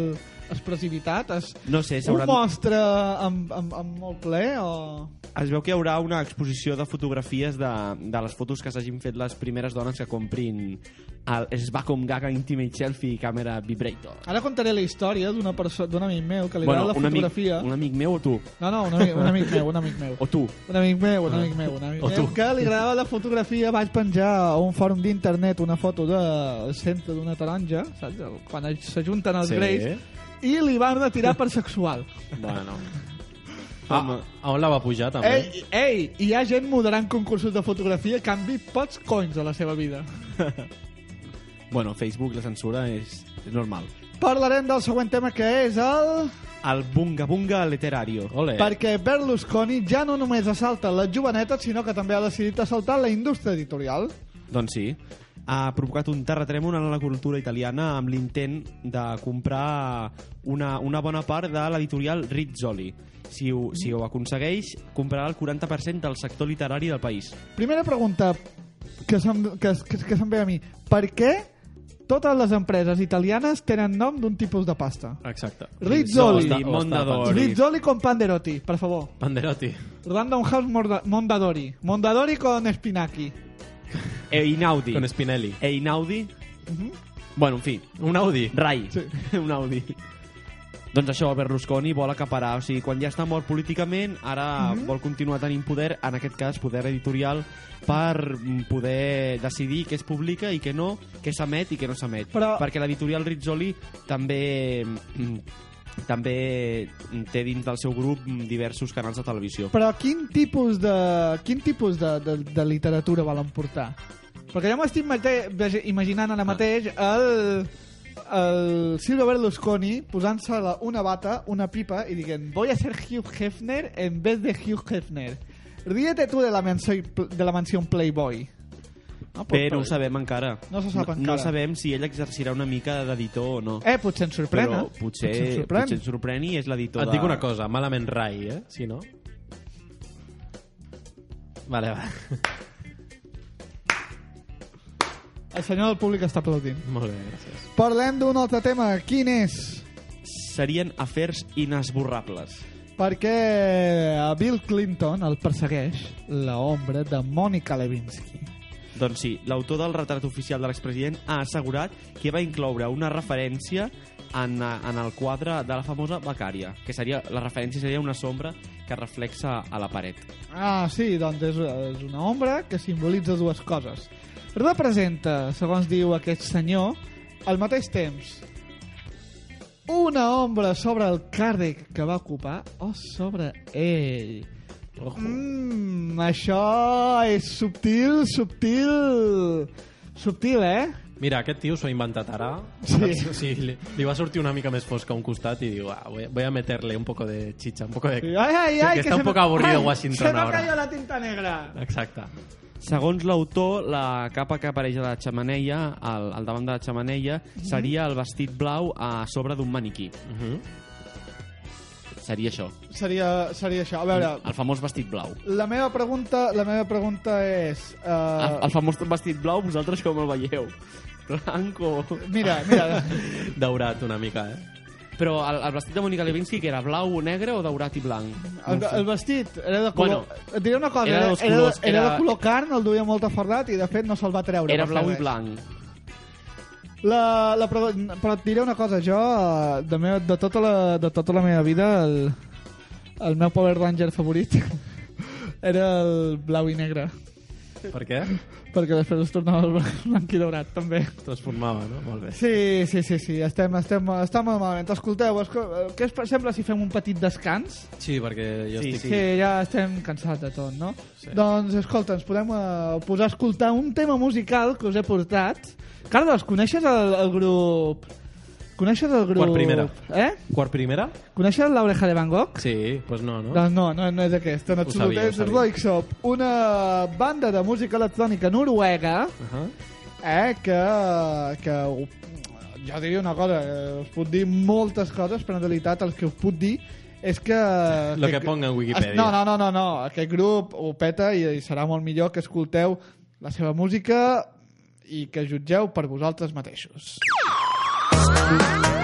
Speaker 1: expressivitat? És
Speaker 3: No sé,
Speaker 1: un
Speaker 3: s'hauran...
Speaker 1: mostre amb, amb, amb molt ple o...
Speaker 3: Es veu que hi haurà una exposició de fotografies de, de les fotos que s'hagin fet les primeres dones que comprin el Svacom Gaga Intimate Selfie Camera Vibrator.
Speaker 1: Ara contaré la història d'una perso- d'un amic meu que li agrada la
Speaker 3: un amic,
Speaker 1: fotografia.
Speaker 3: un amic meu o tu?
Speaker 1: No, no, un amic, un amic meu, un amic meu.
Speaker 3: O tu?
Speaker 1: Un amic meu, un amic meu, un amic
Speaker 2: O
Speaker 1: meu
Speaker 2: tu.
Speaker 1: que li agradava la fotografia, vaig penjar a un fòrum d'internet una foto del centre d'una taronja, saps? Quan s'ajunten els
Speaker 2: Sí.
Speaker 1: greis, i li van retirar per sexual.
Speaker 2: Bueno. Ah, a on la va pujar, també?
Speaker 1: Ei, ei, hi ha gent moderant concursos de fotografia a canvi pots coins a la seva vida.
Speaker 3: Bueno, Facebook, la censura és, és normal.
Speaker 1: Parlarem del següent tema que és el...
Speaker 3: El Bunga Bunga Leterario.
Speaker 2: Ole.
Speaker 1: Perquè Berlusconi ja no només assalta les jovenetes, sinó que també ha decidit assaltar la indústria editorial.
Speaker 3: Doncs sí. Ha provocat un terratrèmol en la cultura italiana amb l'intent de comprar una, una bona part de l'editorial Rizzoli. Si ho, si ho aconsegueix, comprarà el 40% del sector literari del país.
Speaker 1: Primera pregunta que se'm, que, que, que se'm ve a mi. Per què totes les empreses italianes tenen nom d'un tipus de pasta?
Speaker 2: Exacte.
Speaker 1: Rizzoli.
Speaker 2: Està
Speaker 3: Mondadori.
Speaker 1: Rizzoli con Panderotti, per favor.
Speaker 2: Panderotti.
Speaker 1: Random House Mondadori. Mondadori con Spinacchi.
Speaker 3: E Inaudi.
Speaker 2: Con Spinelli.
Speaker 3: E Inaudi. Bueno, en fi,
Speaker 2: Un Audi.
Speaker 3: Rai.
Speaker 1: Sí.
Speaker 3: un Audi. Doncs això, Berlusconi vol acaparar, o sigui, quan ja està mort políticament, ara vol continuar tenint poder, en aquest cas poder editorial, per mm, poder decidir què es publica i què no, què s'emet i què no s'emet.
Speaker 1: Però-
Speaker 3: Perquè l'editorial Rizzoli també mm, també té dins del seu grup mm, diversos canals de televisió.
Speaker 1: Però quin tipus de, quin tipus de, de, de literatura volen portar? Perquè jo m'estic mate- imaginant ara mateix el, el Silvio Berlusconi posant-se una bata, una pipa i dient voy a ser Hugh Hefner en vez de Hugh Hefner. Ríete tú de la, mansión, de la mansión Playboy. No,
Speaker 3: Però no ho sabem encara.
Speaker 1: No se sap
Speaker 3: No,
Speaker 1: encara.
Speaker 3: no sabem si ell exercirà una mica d'editor o no.
Speaker 1: Eh, potser ens sorprèn,
Speaker 3: Però
Speaker 1: eh?
Speaker 3: potser,
Speaker 1: ens sorprèn.
Speaker 3: potser ens sorprèn i és l'editor
Speaker 2: Et dic una cosa, malament Rai, eh? Si no... Vale, va.
Speaker 1: El senyor del públic està aplaudint.
Speaker 2: Molt bé, gràcies.
Speaker 1: Parlem d'un altre tema. Quin és?
Speaker 3: Serien afers inesborrables.
Speaker 1: Perquè a Bill Clinton el persegueix la ombra de Monica Lewinsky.
Speaker 3: Doncs sí, l'autor del retrat oficial de l'expresident ha assegurat que va incloure una referència en, en el quadre de la famosa becària, que seria la referència seria una sombra que reflexa a la paret.
Speaker 1: Ah, sí, doncs és, és una ombra que simbolitza dues coses. Representa, segons diu aquest senyor, al mateix temps una ombra sobre el càrrec que va ocupar o sobre ell. Mm, això és subtil, subtil... Subtil, eh?
Speaker 2: Mira, aquest tio s'ho ha inventat ara.
Speaker 1: Sí.
Speaker 2: Sigui, li, li va sortir una mica més fosca a un costat i diu, ah, voy, voy a meterle un poco de chicha, un poco de...
Speaker 1: Ay, ay, ay,
Speaker 2: que está
Speaker 1: se
Speaker 2: un
Speaker 1: me-
Speaker 2: poco aburrido
Speaker 1: ay,
Speaker 2: Washington
Speaker 1: Se me
Speaker 2: ahora.
Speaker 1: cayó la tinta negra.
Speaker 2: Exacte.
Speaker 3: Segons l'autor, la capa que apareix a la xamaneia, al, al davant de la xamaneia, seria el vestit blau a sobre d'un maniquí.
Speaker 2: Uh -huh.
Speaker 3: Seria això,
Speaker 1: Seria, seria això. A veure,
Speaker 3: el famós vestit blau.
Speaker 1: la meva pregunta, la meva pregunta és...
Speaker 3: El,
Speaker 1: Uh,
Speaker 3: el famós vestit blau, vosaltres com el veieu? Blanc o...
Speaker 1: mira, mira,
Speaker 2: Daurat una mica, eh?
Speaker 3: Però el, el vestit de Mónica Lewinsky, que era blau, negre o daurat i blanc?
Speaker 1: el, el vestit era de color...
Speaker 3: Bueno,
Speaker 1: et diré una cosa,
Speaker 3: era
Speaker 1: era,
Speaker 3: dos
Speaker 1: era,
Speaker 3: colors,
Speaker 1: era,
Speaker 3: era-
Speaker 1: de color carn, el duia molt afardat i de fet no se'l va treure.
Speaker 3: Era blau i blanc.
Speaker 1: La, la, però, però et diré una cosa, jo eh, de, meva, de, tota, la, de tota la meva vida el, el meu Power Ranger favorit era el blau i negre
Speaker 2: Per què?
Speaker 1: Perquè després es tornava blanc- i daurat també
Speaker 2: transformava, no? Molt bé.
Speaker 1: Sí, sí, sí, sí. Estem, estem, estem molt malament. Escolteu, esco... què us sembla si fem un petit descans?
Speaker 2: Sí, perquè jo
Speaker 3: Sí,
Speaker 2: estic...
Speaker 1: Sí, ja estem cansats de tot, no?
Speaker 2: Sí.
Speaker 1: Doncs, escolta, ens podem uh, posar a escoltar un tema musical que us he portat. Carlos, coneixes el, el grup... Coneixes el grup...
Speaker 2: Quart primera.
Speaker 1: Eh?
Speaker 2: Quart primera?
Speaker 1: Coneixes l'Oreja de Van Gogh?
Speaker 2: Sí, doncs no, no?
Speaker 1: Doncs no, no, no és aquest, en absolut.
Speaker 2: sabia,
Speaker 1: és. Roixop, una banda de música electrònica noruega
Speaker 2: Uh -huh.
Speaker 1: eh, que, que jo diria una cosa, eh, us puc dir moltes coses, però en realitat el que us puc dir és que...
Speaker 2: Lo que ponga en Wikipedia.
Speaker 1: No, no, no, no, no. aquest grup ho peta i, i serà molt millor que escolteu la seva música i que jutgeu per vosaltres mateixos. Bye.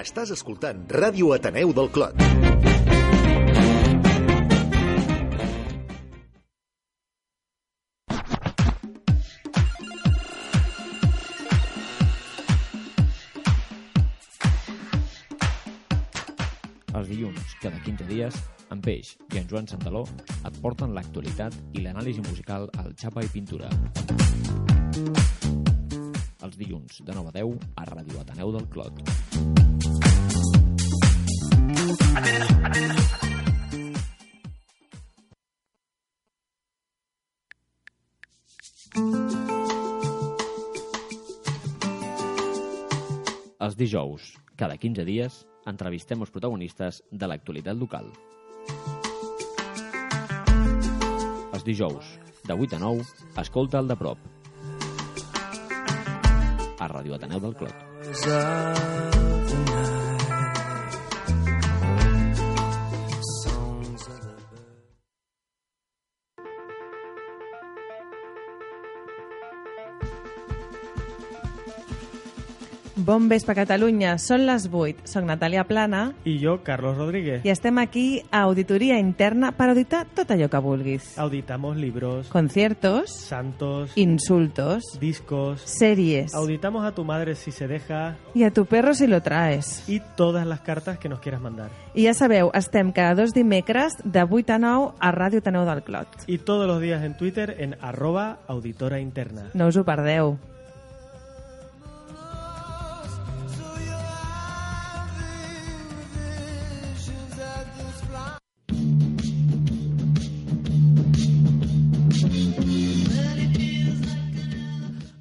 Speaker 5: Estàs escoltant Ràdio Ateneu del Clot.
Speaker 6: Els dilluns, cada 15 dies, en Peix i en Joan Santaló et porten l'actualitat i l'anàlisi musical al Xapa i Pintura. Dilluns, de 9 a 10, a Ràdio Ateneu del Clot. Els dijous, cada 15 dies, entrevistem els protagonistes de l'actualitat local. Els dijous, de 8 a 9, escolta el de prop. A Ràdio Ateneu del Clot.
Speaker 7: Bon vespre, Catalunya. Són les 8. Soc Natàlia Plana
Speaker 8: I jo, Carlos Rodríguez.
Speaker 7: i estem aquí a Auditoria Interna per auditar tot allò que vulguis.
Speaker 8: Auditamos libros,
Speaker 7: Conciertos,
Speaker 8: santos,
Speaker 7: insultos,
Speaker 8: discos.
Speaker 7: series
Speaker 8: Auditamos a tu madre si se deja
Speaker 7: y a tu perro si lo traes.
Speaker 8: y todas las cartas que nos quieras mandar.
Speaker 7: I ja sabeu, estem cada dos dimecres de 8 a 9 a Ràdio Taneu del Clot.
Speaker 8: Y todos los días en Twitter en arroba auditora interna.
Speaker 7: No us ho perdeu.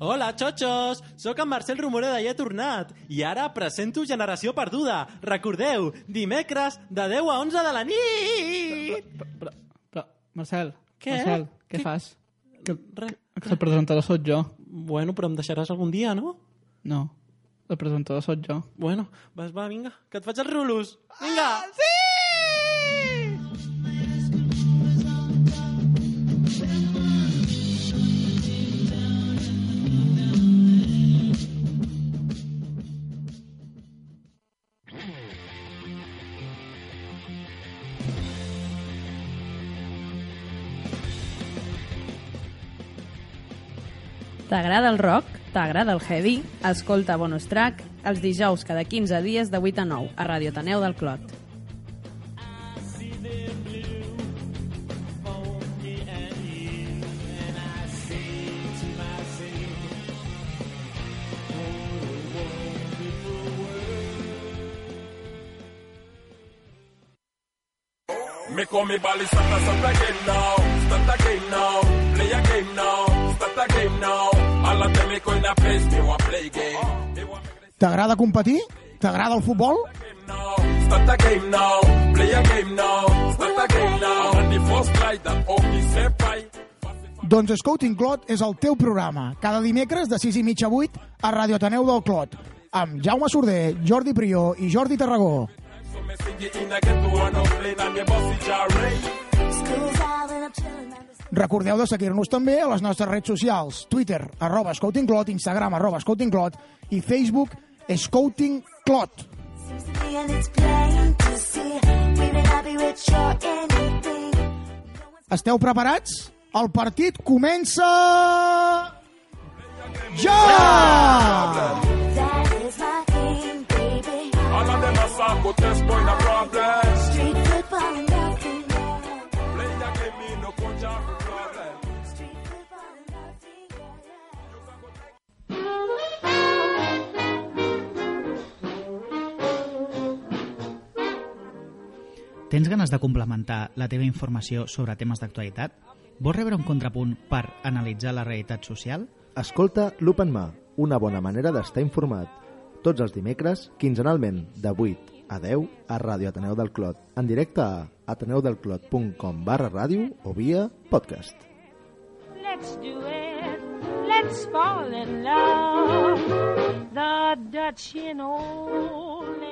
Speaker 2: Hola, xotxos! Sóc en Marcel Romoreda i he tornat. I ara presento Generació Perduda. Recordeu, dimecres de 10 a 11 de la nit!
Speaker 1: Però, però, Marcel,
Speaker 2: Què?
Speaker 1: Marcel, què,
Speaker 2: Què?
Speaker 1: fas? Que,
Speaker 2: Res.
Speaker 1: que el presentador sóc jo.
Speaker 2: Bueno, però em deixaràs algun dia, no?
Speaker 1: No, el presentador sóc jo.
Speaker 2: Bueno, vas, va, vinga, que et faig els rulos. Vinga! Ah, sí!
Speaker 9: T'agrada el rock? T'agrada el heavy? Escolta Bonus Track els dijous cada 15 dies de 8 a 9 a Radio Taneu del Clot.
Speaker 10: Me call me bally, start, start a game now. That oh me say fight.
Speaker 11: Doncs Scouting Clot és el teu programa, cada dimecres de 6 i mitja a 8 a Radio Ateneu del Clot, amb Jaume Sorder, Jordi Prió i Jordi Tarragó. Recordeu de seguir-nos també a les nostres redes socials, Twitter, arroba Scouting Clot, Instagram, arroba Scouting Clot i Facebook, Scouting Clot. Esteu preparats? El partit comença... Ja!
Speaker 10: All
Speaker 12: Tens ganes de complementar la teva informació sobre temes d'actualitat? Vols rebre un contrapunt per analitzar la realitat social?
Speaker 13: Escolta l'Open Mà, una bona manera d'estar informat. Tots els dimecres, quinzenalment, de 8 a 10 a Ràdio Ateneu del Clot, en directe a ateneudelclot.com barra ràdio o via podcast.
Speaker 14: Let's do it. Let's fall in love. The Dutch in old.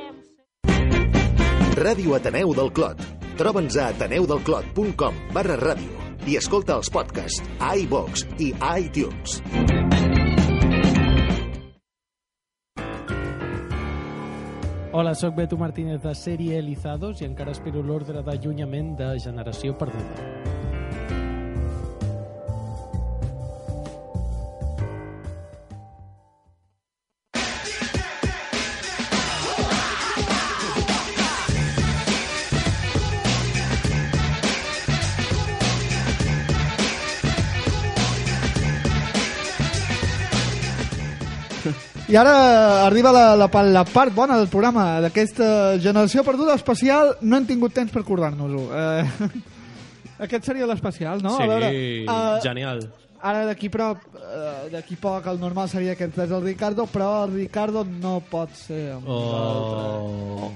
Speaker 5: Ràdio Ateneu del Clot. Troba'ns a ateneudelclot.com barra ràdio i escolta els podcasts a iVox i a iTunes.
Speaker 15: Hola, sóc Beto Martínez de Sèrie Elizados i encara espero l'ordre d'allunyament de Generació Perduda.
Speaker 1: I ara arriba la, la, la part bona del programa d'aquesta generació perduda especial. No hem tingut temps per acordar-nos-ho. Eh, aquest seria l'especial, no?
Speaker 2: Sí,
Speaker 1: A veure, eh,
Speaker 2: genial.
Speaker 1: Ara d'aquí prop, eh, d'aquí poc, el normal seria que entrés el Ricardo, però el Ricardo no pot ser amb
Speaker 2: Oh.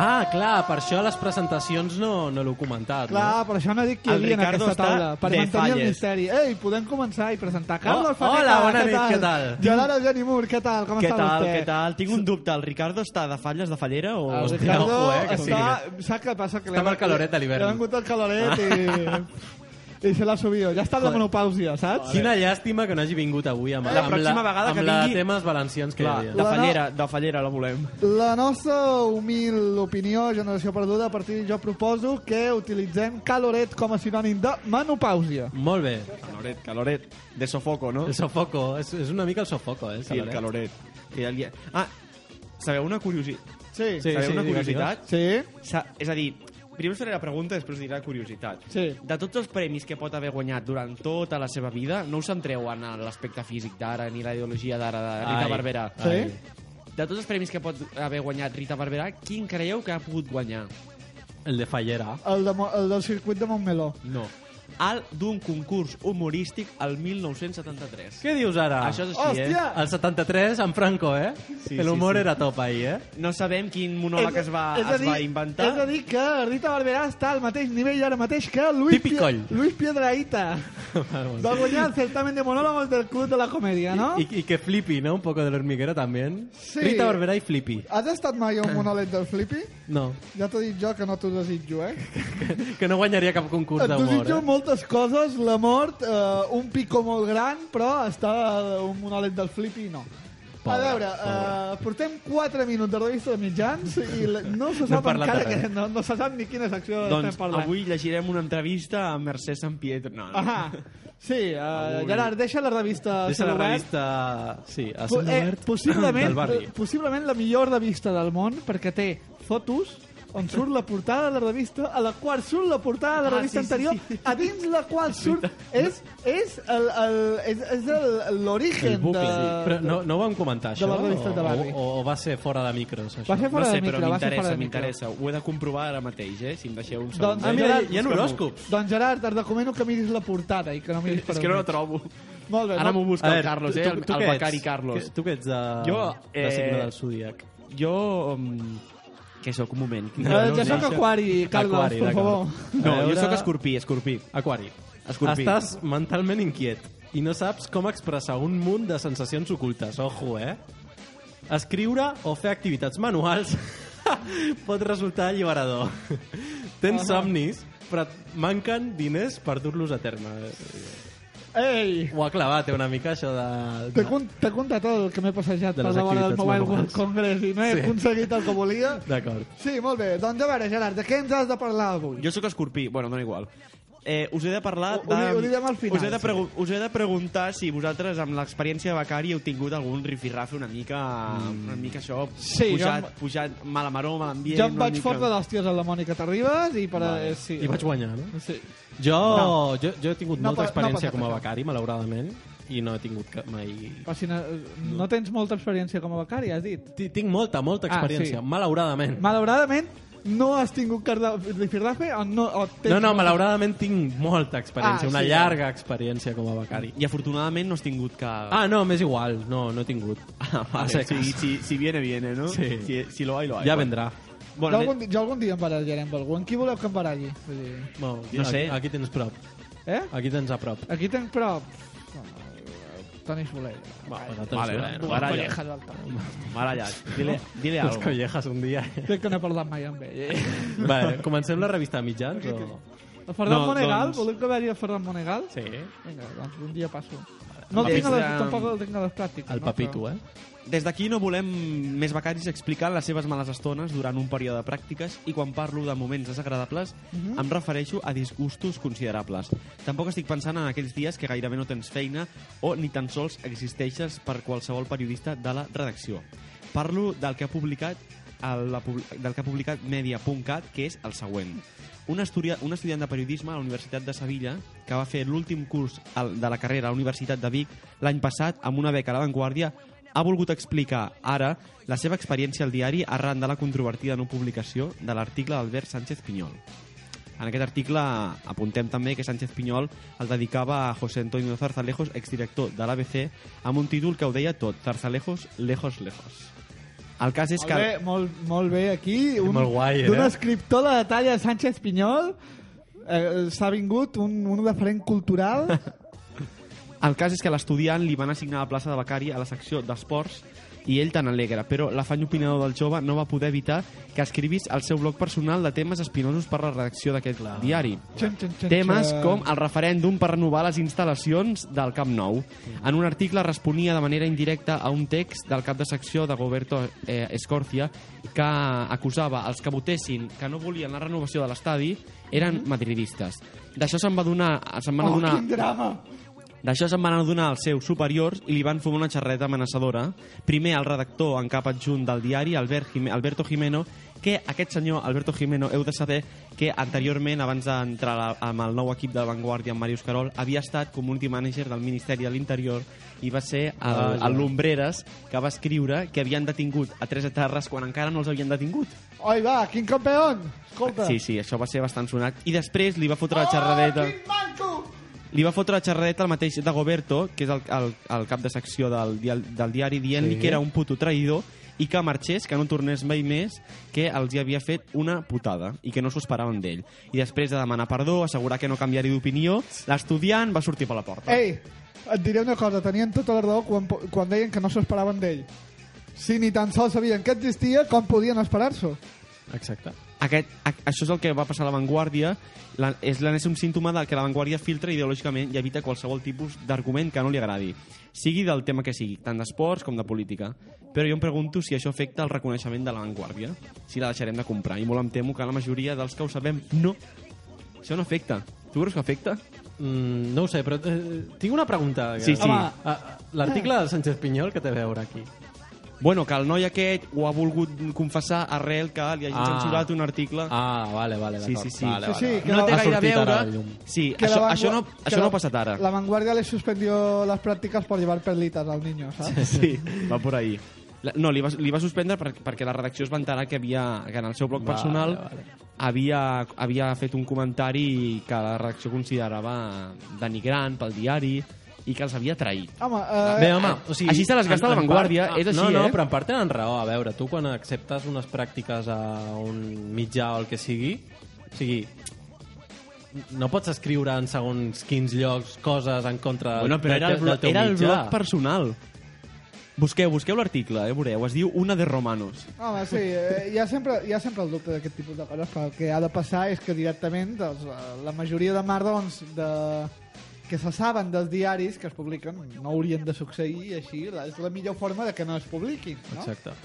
Speaker 2: Ah, clar, per això a les presentacions no, no l'ho comentat.
Speaker 1: Clar,
Speaker 2: no?
Speaker 1: per això no dic qui hi
Speaker 2: El
Speaker 1: havia en aquesta taula, per
Speaker 2: de
Speaker 1: mantenir el
Speaker 2: falles.
Speaker 1: misteri. Ei, podem començar i presentar Carlos
Speaker 3: Oh,
Speaker 1: Faneta,
Speaker 3: hola, bona nit, què tal?
Speaker 1: Gerard Eugeni Mur, què tal? Com
Speaker 3: Què
Speaker 1: està
Speaker 3: tal,
Speaker 1: vostè?
Speaker 3: què tal? Tinc un dubte, el Ricardo està de falles de fallera o...
Speaker 1: El Ricardo
Speaker 3: ojo, eh, que
Speaker 1: està...
Speaker 3: sigui.
Speaker 1: Saps què passa? Que
Speaker 2: Està amb el caloret a l'hivern.
Speaker 1: Ha vingut el caloret i... I se l'ha subido. Ja està en la
Speaker 2: Joder.
Speaker 1: menopàusia, saps?
Speaker 2: Quina llàstima que no hagi vingut avui amb,
Speaker 3: La
Speaker 2: amb,
Speaker 3: pròxima vegada
Speaker 2: amb
Speaker 3: que
Speaker 2: la
Speaker 3: vingui-
Speaker 2: temes valencians que
Speaker 3: Clar,
Speaker 2: hi havia.
Speaker 3: de fallera, de fallera la volem.
Speaker 1: La nostra humil opinió, generació perduda, a partir jo proposo que utilitzem caloret com a sinònim de menopàusia.
Speaker 2: Molt bé.
Speaker 3: Caloret, caloret. De sofoco, no?
Speaker 2: El sofoco, és, és una mica el sofoco, eh?
Speaker 3: Sí, el caloret. Que ja li... Ah, sabeu una curiositat?
Speaker 1: Sí.
Speaker 2: Sí,
Speaker 3: sabeu
Speaker 2: sí,
Speaker 3: una
Speaker 2: digues,
Speaker 3: curiositat?
Speaker 1: Sí.
Speaker 3: Sa és a dir, primer us faré la pregunta, després us diré la curiositat.
Speaker 1: Sí.
Speaker 3: De tots els premis que pot haver guanyat durant tota la seva vida, no us centreu en l'aspecte físic d'ara ni la ideologia d'ara de Rita
Speaker 2: Ai,
Speaker 3: Barberà.
Speaker 1: Sí.
Speaker 3: De tots els premis que pot haver guanyat Rita Barberà, quin creieu que ha pogut guanyar?
Speaker 2: El de Fallera.
Speaker 1: El, de, Mo- el del circuit de Montmeló.
Speaker 3: No. Al d'un concurs humorístic al 1973.
Speaker 2: Què dius ara?
Speaker 3: Això és així,
Speaker 1: Hòstia!
Speaker 3: eh?
Speaker 2: El 73, en Franco, eh?
Speaker 3: Sí,
Speaker 2: L'humor
Speaker 3: sí, sí.
Speaker 2: era top ahir, eh?
Speaker 3: No sabem quin monòleg es va,
Speaker 1: és a
Speaker 3: es va
Speaker 1: dir-
Speaker 3: inventar.
Speaker 1: És a dir que Rita Barberà està al mateix nivell ara mateix que Luis,
Speaker 2: Típic coll.
Speaker 1: Luis Piedrahita. Va guanyar el certamen de monólogos del Club de la Comedia, no?
Speaker 2: Y, y que Flippy, ¿no? Un poco de l'hormiguero también.
Speaker 1: Sí.
Speaker 2: Rita Barberà i Flippy.
Speaker 1: Has estat mai a un monòleg del Flippy?
Speaker 2: No,
Speaker 1: Ja t'ho dic jo que no t'ho desitjo, eh?
Speaker 2: que no guanyaria cap concurs
Speaker 1: Et
Speaker 2: d'humor,
Speaker 1: desitjo
Speaker 2: eh?
Speaker 1: Moltes coses, la mort, eh, un pico molt gran, però està eh, un monòleg del Flippy no.
Speaker 2: Pobre,
Speaker 1: a veure, eh, portem 4 minuts de revista de mitjans i la- no se
Speaker 2: No
Speaker 1: sap
Speaker 2: parlat
Speaker 1: encara que no, no se sap ni quina secció
Speaker 3: Doncs
Speaker 1: estem parlant.
Speaker 3: avui llegirem una entrevista a Mercè Sant Pietro. No, no.
Speaker 1: Ahà. Sí, uh,
Speaker 3: Avui-
Speaker 1: Gerard, deixa la revista
Speaker 2: Deixa la revista... Sí, a
Speaker 1: Po- eh, possiblement,
Speaker 2: barri.
Speaker 1: possiblement la millor revista del món perquè té fotos on surt la portada de la revista, a la qual surt la portada de la
Speaker 3: Ah,
Speaker 1: revista
Speaker 3: sí, sí,
Speaker 1: anterior,
Speaker 3: sí.
Speaker 1: a dins la qual surt... És, és el- el- és- és el- l'origen
Speaker 2: El
Speaker 1: de...
Speaker 2: Però no, no ho vam comentar,
Speaker 1: de
Speaker 2: això?
Speaker 1: les revistes de barri.
Speaker 2: O, o, va ser fora de micros, això?
Speaker 1: Va ser fora
Speaker 3: no sé,
Speaker 1: de micro,
Speaker 3: però m'interessa,
Speaker 1: de
Speaker 3: m'interessa. Ho he de comprovar ara mateix, eh? Si em deixeu un segon.
Speaker 1: Doncs,
Speaker 2: Ah, mira,
Speaker 1: Gerard,
Speaker 2: hi ha horòscops.
Speaker 1: Doncs Gerard, et recomano que miris la portada i que no miris per
Speaker 3: És que no la trobo.
Speaker 1: Molt bé,
Speaker 3: Ara
Speaker 1: no?
Speaker 3: m'ho busca el Carlos, eh?
Speaker 2: tu-
Speaker 3: El,
Speaker 2: tu
Speaker 3: el
Speaker 2: què
Speaker 3: becari? Carlos.
Speaker 2: Que- tu què ets de,
Speaker 3: Jo,
Speaker 2: de
Speaker 3: eh,
Speaker 2: signe del zodíac?
Speaker 3: Jo... Um, que sóc un moment.
Speaker 1: Eh, ja sóc aquari, Carlos,
Speaker 2: Aquari,
Speaker 1: per favor.
Speaker 3: No, jo sóc escorpí, escorpí.
Speaker 2: Aquari.
Speaker 3: Escorpí.
Speaker 2: Estàs mentalment inquiet i no saps com expressar un munt de sensacions ocultes. Ojo, eh? Escriure o fer activitats manuals pot resultar alliberador. Tens somnis, però manquen diners per dur-los a terme.
Speaker 1: Ei!
Speaker 2: Ho ha clavat eh, una mica, això de...
Speaker 1: T'he con- t'he contat el que m'he passejat
Speaker 2: De
Speaker 1: per
Speaker 2: les
Speaker 1: davant del Mobile World. Congress i no he
Speaker 2: Sí.
Speaker 1: aconseguit el que volia.
Speaker 2: D'acord.
Speaker 1: Sí, molt bé. Doncs a veure, Gerard, de què ens has de parlar avui?
Speaker 3: Jo sóc escorpí, bueno, no igual. Eh, us he de parlar
Speaker 1: Ho-
Speaker 3: de...
Speaker 1: ho di- ho direm al final,
Speaker 3: us, he de
Speaker 1: sí.
Speaker 3: us he de preguntar si vosaltres, amb l'experiència de becari, heu tingut algun rifirrafe una mica... Una mica això...
Speaker 1: Sí,
Speaker 3: pujat,
Speaker 1: jo em-
Speaker 3: pujat mal maró, mal ambient...
Speaker 1: Jo em vaig
Speaker 3: mica...
Speaker 1: fort de l'hòsties a la Mònica Terribas i per...
Speaker 2: Vale.
Speaker 1: eh, sí,
Speaker 2: I vaig guanyar, no?
Speaker 1: Sí.
Speaker 2: Jo,
Speaker 1: No.
Speaker 2: jo, jo he tingut
Speaker 1: No
Speaker 2: molta
Speaker 1: pa- no
Speaker 2: experiència
Speaker 1: passa
Speaker 2: com a becari, malauradament, i no he tingut cap, mai...
Speaker 1: Però si no, no tens molta experiència com a becari, has dit?
Speaker 2: Ti- Tinc molta, molta
Speaker 1: Ah,
Speaker 2: experiència,
Speaker 1: sí.
Speaker 2: malauradament.
Speaker 1: Malauradament, no has tingut carda rifirrafe o no... O tens
Speaker 2: No, no, malauradament tinc molta experiència,
Speaker 1: Ah,
Speaker 2: una
Speaker 1: sí,
Speaker 2: llarga experiència com a becari.
Speaker 3: I afortunadament no has tingut que...
Speaker 2: Ah, no, m'és igual, no, no he tingut.
Speaker 3: Ah, vale. Si, si, si viene, viene, no?
Speaker 2: Sí.
Speaker 3: Si, si lo hay, lo hay.
Speaker 2: Ja
Speaker 3: Bueno.
Speaker 2: vendrà.
Speaker 3: Bueno,
Speaker 1: jo, algun, jo algun dia em barallaré amb algú. En qui voleu que em baralli? Vull dir...
Speaker 2: No,
Speaker 3: No sé.
Speaker 2: Aquí, aquí tens prop.
Speaker 1: Eh?
Speaker 2: Aquí tens a prop.
Speaker 1: Aquí tenc prop... Toni Soler.
Speaker 2: Va,
Speaker 3: Vale,
Speaker 2: vale,
Speaker 3: vale,
Speaker 1: Dues
Speaker 3: baralla.
Speaker 1: collejas al cap.
Speaker 3: Barallat. Dile, dile
Speaker 2: Les
Speaker 3: algo.
Speaker 2: collejas un dia.
Speaker 1: Crec que no he parlat mai amb ell. Eh?
Speaker 2: Vale, comencem la revista de mitjans o...
Speaker 1: El Ferran
Speaker 2: No,
Speaker 1: Monegal?
Speaker 2: doncs-
Speaker 1: Voleu que vegi el Ferran Monegal?
Speaker 2: Sí.
Speaker 1: Vinga, doncs un dia passo. No el tinc a les,
Speaker 3: de-
Speaker 1: tampoc el tinc a les pràctiques.
Speaker 15: El
Speaker 1: no?
Speaker 15: papito,
Speaker 1: Però-
Speaker 15: eh?
Speaker 3: Des d'aquí no volem més becaris explicar les seves males estones durant un període de pràctiques i quan parlo de moments desagradables
Speaker 1: Mhm.
Speaker 3: em refereixo a disgustos considerables. Tampoc estic pensant en aquells dies que gairebé no tens feina o ni tan sols existeixes per qualsevol periodista de la redacció. Parlo del que ha publicat el, la, del que ha publicat Media.cat, que és el següent. Un, estudia, un estudiant de periodisme a la Universitat de Sevilla que va fer l'últim curs de la carrera a la Universitat de Vic l'any passat amb una beca a l'avantguàrdia ha volgut explicar ara la seva experiència al diari arran de la controvertida no publicació de l'article d'Albert Sánchez Pinyol. En aquest article apuntem també que Sánchez Pinyol el dedicava a José Antonio Zarzalejos, exdirector de l'ABC, amb un títol que ho deia tot, Zarzalejos, lejos, lejos. El cas és
Speaker 1: Molt
Speaker 3: que...
Speaker 1: bé, molt, molt bé, aquí. Un,
Speaker 3: Molt guai, eh?
Speaker 1: D'un escriptor de la talla de Sánchez Pinyol eh, s'ha vingut un, un referent cultural.
Speaker 3: El cas és que a l'estudiant li van assignar la plaça de becari a la secció d'esports i ell tan alegre, però l'afany opinador del jove no va poder evitar que escrivís el seu blog personal de temes espinosos per la redacció d'aquest diari.
Speaker 1: Xen, xen, xen,
Speaker 3: Temes com el referèndum per renovar les instal·lacions del Camp Nou. En un article responia de manera indirecta a un text del cap de secció de Goberto eh, Escorcia que acusava els que votessin que no volien la renovació de l'estadi eren madridistes. D'això se'n va donar, se'n van
Speaker 1: Oh,
Speaker 3: adonar
Speaker 1: quin drama!
Speaker 3: D'això se'n van adonar els seus superiors i li van fumar una xerreta amenaçadora. Primer el redactor en cap adjunt del diari, Albert Jime Alberto Jimeno, que aquest senyor, Alberto Jimeno, heu de saber que anteriorment, abans d'entrar amb el nou equip de Vanguardia, amb Màrius Carol, havia estat community manager del Ministeri de l'Interior i va ser el,
Speaker 15: Vaja.
Speaker 3: el Lumbreres que va escriure que havien detingut a tres eterres quan encara no els havien detingut.
Speaker 1: Oi, va, quin campeón! Escolta.
Speaker 3: Sí, sí, això va ser bastant sonat. I després li va fotre la xerradeta...
Speaker 1: Oh, quin manco!
Speaker 3: Li va fotre la xerradeta al mateix de Goberto, que és el, el, el cap de secció del, del diari, dient-li
Speaker 15: Sí.
Speaker 3: que era un puto traïdor i que marxés, que no tornés mai més, que els hi havia fet una putada i que no s'ho esperaven d'ell. I després de demanar perdó, assegurar que no canviaria d'opinió, l'estudiant va sortir per la porta.
Speaker 1: Ei, et diré una cosa, tenien tota la raó quan, quan deien que no s'esperaven d'ell. Si ni tan sols sabien que existia, com podien esperar-s'ho?
Speaker 15: Exacte.
Speaker 3: Aquest, a, això és el que va passar a l'avantguàrdia la, és l'enèsim símptoma de que l'avantguàrdia filtra ideològicament i evita qualsevol tipus d'argument que no li agradi sigui del tema que sigui, tant d'esports com de política però jo em pregunto si això afecta el reconeixement de l'avantguàrdia si la deixarem de comprar i molt em temo que la majoria dels que ho sabem no això no afecta tu creus que afecta?
Speaker 2: Mm, no ho sé, però eh, tinc una pregunta.
Speaker 3: Sí, sí.
Speaker 2: Eh, L'article del Sánchez Pinyol, que té a veure aquí?
Speaker 3: Bueno, que el noi aquest ho ha volgut confessar arrel que li hagin
Speaker 2: Ah.
Speaker 3: censurat un article.
Speaker 2: Ah, vale, vale,
Speaker 3: Sí,
Speaker 2: d'acord.
Speaker 3: sí, sí.
Speaker 2: Vale,
Speaker 1: Sí,
Speaker 2: vale,
Speaker 1: sí,
Speaker 2: vale.
Speaker 1: que
Speaker 3: no té gaire a veure... Sí,
Speaker 1: Que
Speaker 3: això, això, no, això no
Speaker 1: la-
Speaker 3: ha passat ara.
Speaker 1: La Vanguardia le suspendió las prácticas por llevar perlitas al niño, ¿sabes?
Speaker 3: Sí, va por ahí. La- No, li va, li va suspendre per, perquè la redacció es va enterar que, havia, que en el seu blog
Speaker 2: Vale,
Speaker 3: personal
Speaker 2: vale.
Speaker 3: havia, havia fet un comentari que la redacció considerava denigrant pel diari i que els havia traït.
Speaker 1: Home, eh,
Speaker 2: Bé, home, o sigui...
Speaker 3: Així se les gasta
Speaker 2: en-
Speaker 3: l'avantguàrdia, és així,
Speaker 2: no, no,
Speaker 3: eh?
Speaker 2: però en part tenen raó. A veure, tu quan acceptes unes pràctiques a un mitjà o el que sigui, o sigui, no pots escriure en segons quins llocs coses en contra
Speaker 3: Bueno, però era el,
Speaker 2: del
Speaker 3: blog,
Speaker 2: teu
Speaker 3: era el
Speaker 2: mitjà.
Speaker 3: blog personal. Busqueu, busqueu l'article, eh, veureu. Es diu Una de Romanos.
Speaker 1: Home, sí, eh, hi, ha sempre, hi ha sempre el dubte d'aquest tipus de coses, però el que ha de passar és que directament doncs, la majoria de mardons de, que se saben dels diaris que es publiquen no haurien de succeir i així és la millor forma de que no es publiquin. No?
Speaker 2: Exacte.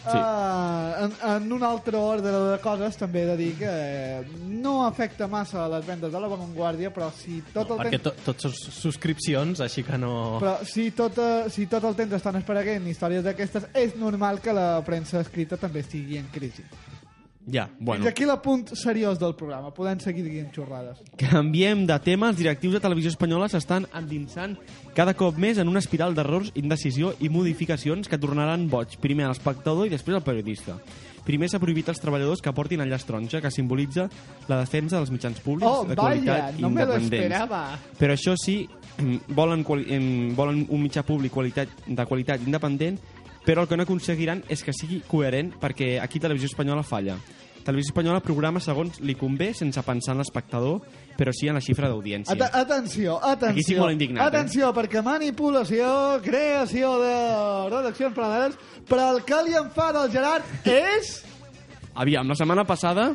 Speaker 3: Sí.
Speaker 1: Uh, en, en un altre ordre de coses també he de dir que eh, no afecta massa a les vendes de la Vanguardia però si tot el
Speaker 2: Perquè
Speaker 1: temps
Speaker 2: to, tots són subscripcions, així que no...
Speaker 1: però si tot, eh, si tot el temps estan esperant històries d'aquestes és normal que la premsa escrita també estigui en crisi
Speaker 3: Ja,
Speaker 1: Fins
Speaker 3: bueno.
Speaker 1: aquí l'apunt seriós del programa. Podem seguir dient xorrades.
Speaker 3: Canviem de tema. Els directius de televisió espanyola s'estan endinsant cada cop més en una espiral d'errors, indecisió i modificacions que tornaran boig primer a l'espectador i després al periodista. Primer s'ha prohibit als treballadors que portin enllaç taronja, que simbolitza la defensa dels mitjans públics
Speaker 1: Oh,
Speaker 3: de
Speaker 1: vaya,
Speaker 3: qualitat
Speaker 1: no me lo
Speaker 3: independents. Però això sí, volen, volen un mitjà públic qualitat, de qualitat independent, però el que no aconseguiran és que sigui coherent perquè aquí Televisió Espanyola falla. Televisió Espanyola programa segons li convé sense pensar en l'espectador, però sí en la xifra d'audiència.
Speaker 1: At atenció, atenció.
Speaker 3: Aquí estic molt indignat, eh?
Speaker 1: Atenció, perquè manipulació, creació de redaccions paral·leles, però el que li enfada al Gerard és...
Speaker 3: Aviam, la setmana passada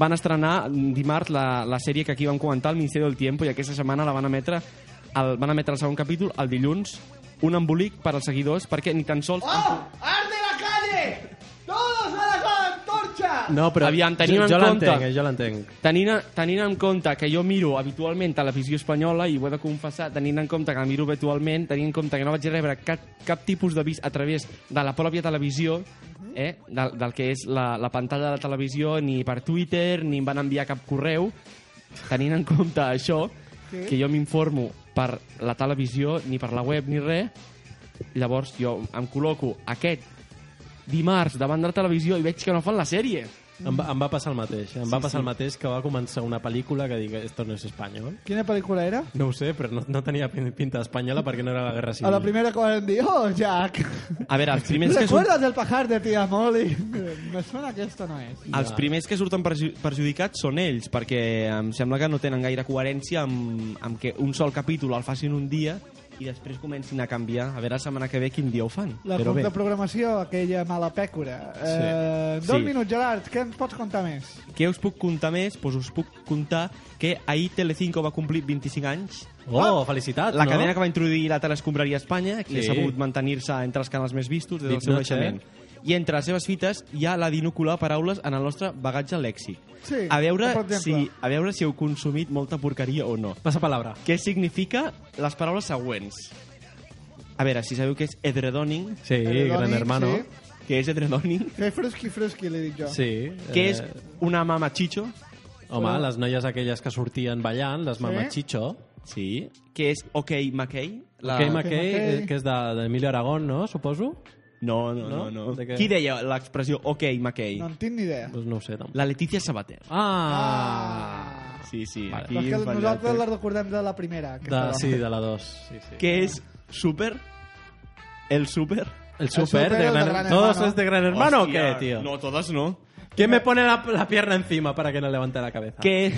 Speaker 3: van estrenar dimarts la, la sèrie que aquí vam comentar, el Ministeri del Tiempo, i aquesta setmana la van emetre el, van emetre el segon capítol el dilluns, un embolic per als seguidors, perquè ni tan sols...
Speaker 1: ¡Oh! ¡Arde la calle! ¡Todos a la antorcha!
Speaker 2: No, però
Speaker 3: Aviam, tenim
Speaker 2: jo,
Speaker 3: en
Speaker 2: jo
Speaker 3: compte-
Speaker 2: l'entenc, eh, jo l'entenc.
Speaker 3: Tenint, tenint en compte que jo miro habitualment televisió espanyola, i ho he de confessar, tenint en compte que la miro habitualment, tenint en compte que no vaig rebre cap, cap tipus d'avís a través de la pròpia televisió, eh, del, del que és la, la pantalla de la televisió, ni per Twitter, ni em van enviar cap correu, tenint en compte això,
Speaker 1: Sí.
Speaker 3: que jo m'informo per la televisió, ni per la web, ni res, llavors jo em col·loco aquest dimarts davant de la televisió i veig que no fan la sèrie.
Speaker 2: Em va, em va passar el mateix. Em
Speaker 3: Sí,
Speaker 2: va passar
Speaker 3: sí.
Speaker 2: el mateix que va començar una pel·lícula que dic, esto no es espanyol.
Speaker 1: Quina pel·lícula era?
Speaker 2: No ho sé, però no, no tenia pin- pinta espanyola perquè no era la Guerra Civil.
Speaker 1: A la primera que van dir, oh, Jack.
Speaker 3: A veure, els primers que surten...
Speaker 1: ¿Recuerdas del pajar de tía Molly? Me suena que esto no es.
Speaker 3: Els primers que surten perju perjudicats són ells, perquè em sembla que no tenen gaire coherència amb, amb que un sol capítol el facin un dia i després comencin a canviar. A veure la setmana que ve quin dia ho fan.
Speaker 1: La
Speaker 3: Però
Speaker 1: de programació, aquella mala pècora. Eh, dos
Speaker 3: Sí.
Speaker 1: minuts, Gerard, què ens pots contar més?
Speaker 3: Què us puc contar més? Doncs us puc contar que ahir Telecinco va complir 25 anys.
Speaker 2: Oh, felicitats,
Speaker 3: La
Speaker 2: no?
Speaker 3: cadena que va introduir la telescombraria a Espanya, que
Speaker 2: Sí.
Speaker 3: ha sabut mantenir-se entre els canals més vistos des del seu
Speaker 2: noche,
Speaker 3: naixement. I entre les seves fites hi ha la d'inocular paraules en el nostre bagatge lèxic.
Speaker 1: Sí,
Speaker 3: a veure, si, a veure si heu consumit molta porqueria o no.
Speaker 2: Passa palabra.
Speaker 3: Què significa les paraules següents? A veure, si sabeu què és edredoning.
Speaker 2: Sí, Edredoning, Gran Hermano. sí.
Speaker 3: Què és edredoning?
Speaker 1: Fer fresqui, fresqui, li dic jo.
Speaker 2: Sí.
Speaker 3: Què
Speaker 2: eh,
Speaker 3: és una mama chicho?
Speaker 2: Home, les noies aquelles que sortien ballant, les
Speaker 3: Sí.
Speaker 2: mamas chicho.
Speaker 3: Sí. Què és OK McKay?
Speaker 2: La... Ok, McKay, eh, que és de- d'Emilio Aragón, no? Suposo?
Speaker 3: No, no,
Speaker 2: No?
Speaker 3: no. no.
Speaker 2: De què?
Speaker 3: Qui deia l'expressió OK McKay?
Speaker 1: No en tinc ni idea.
Speaker 2: Doncs no ho sé, tampoc.
Speaker 3: La Letícia Sabater.
Speaker 2: Ah!
Speaker 3: Sí, sí.
Speaker 2: Vale.
Speaker 3: Aquí fallat,
Speaker 1: nosaltres la recordem de la primera. Que
Speaker 2: De,
Speaker 1: estava-
Speaker 2: sí, de la 2. Sí, sí.
Speaker 3: Què és super? El super?
Speaker 2: El super, de Gran, ¿Todos es de Gran Hermano
Speaker 3: Hostia,
Speaker 2: o qué, tío?
Speaker 3: No, todas no.
Speaker 2: ¿Quién me pone la, la pierna encima para que no levante la cabeza?
Speaker 3: Què,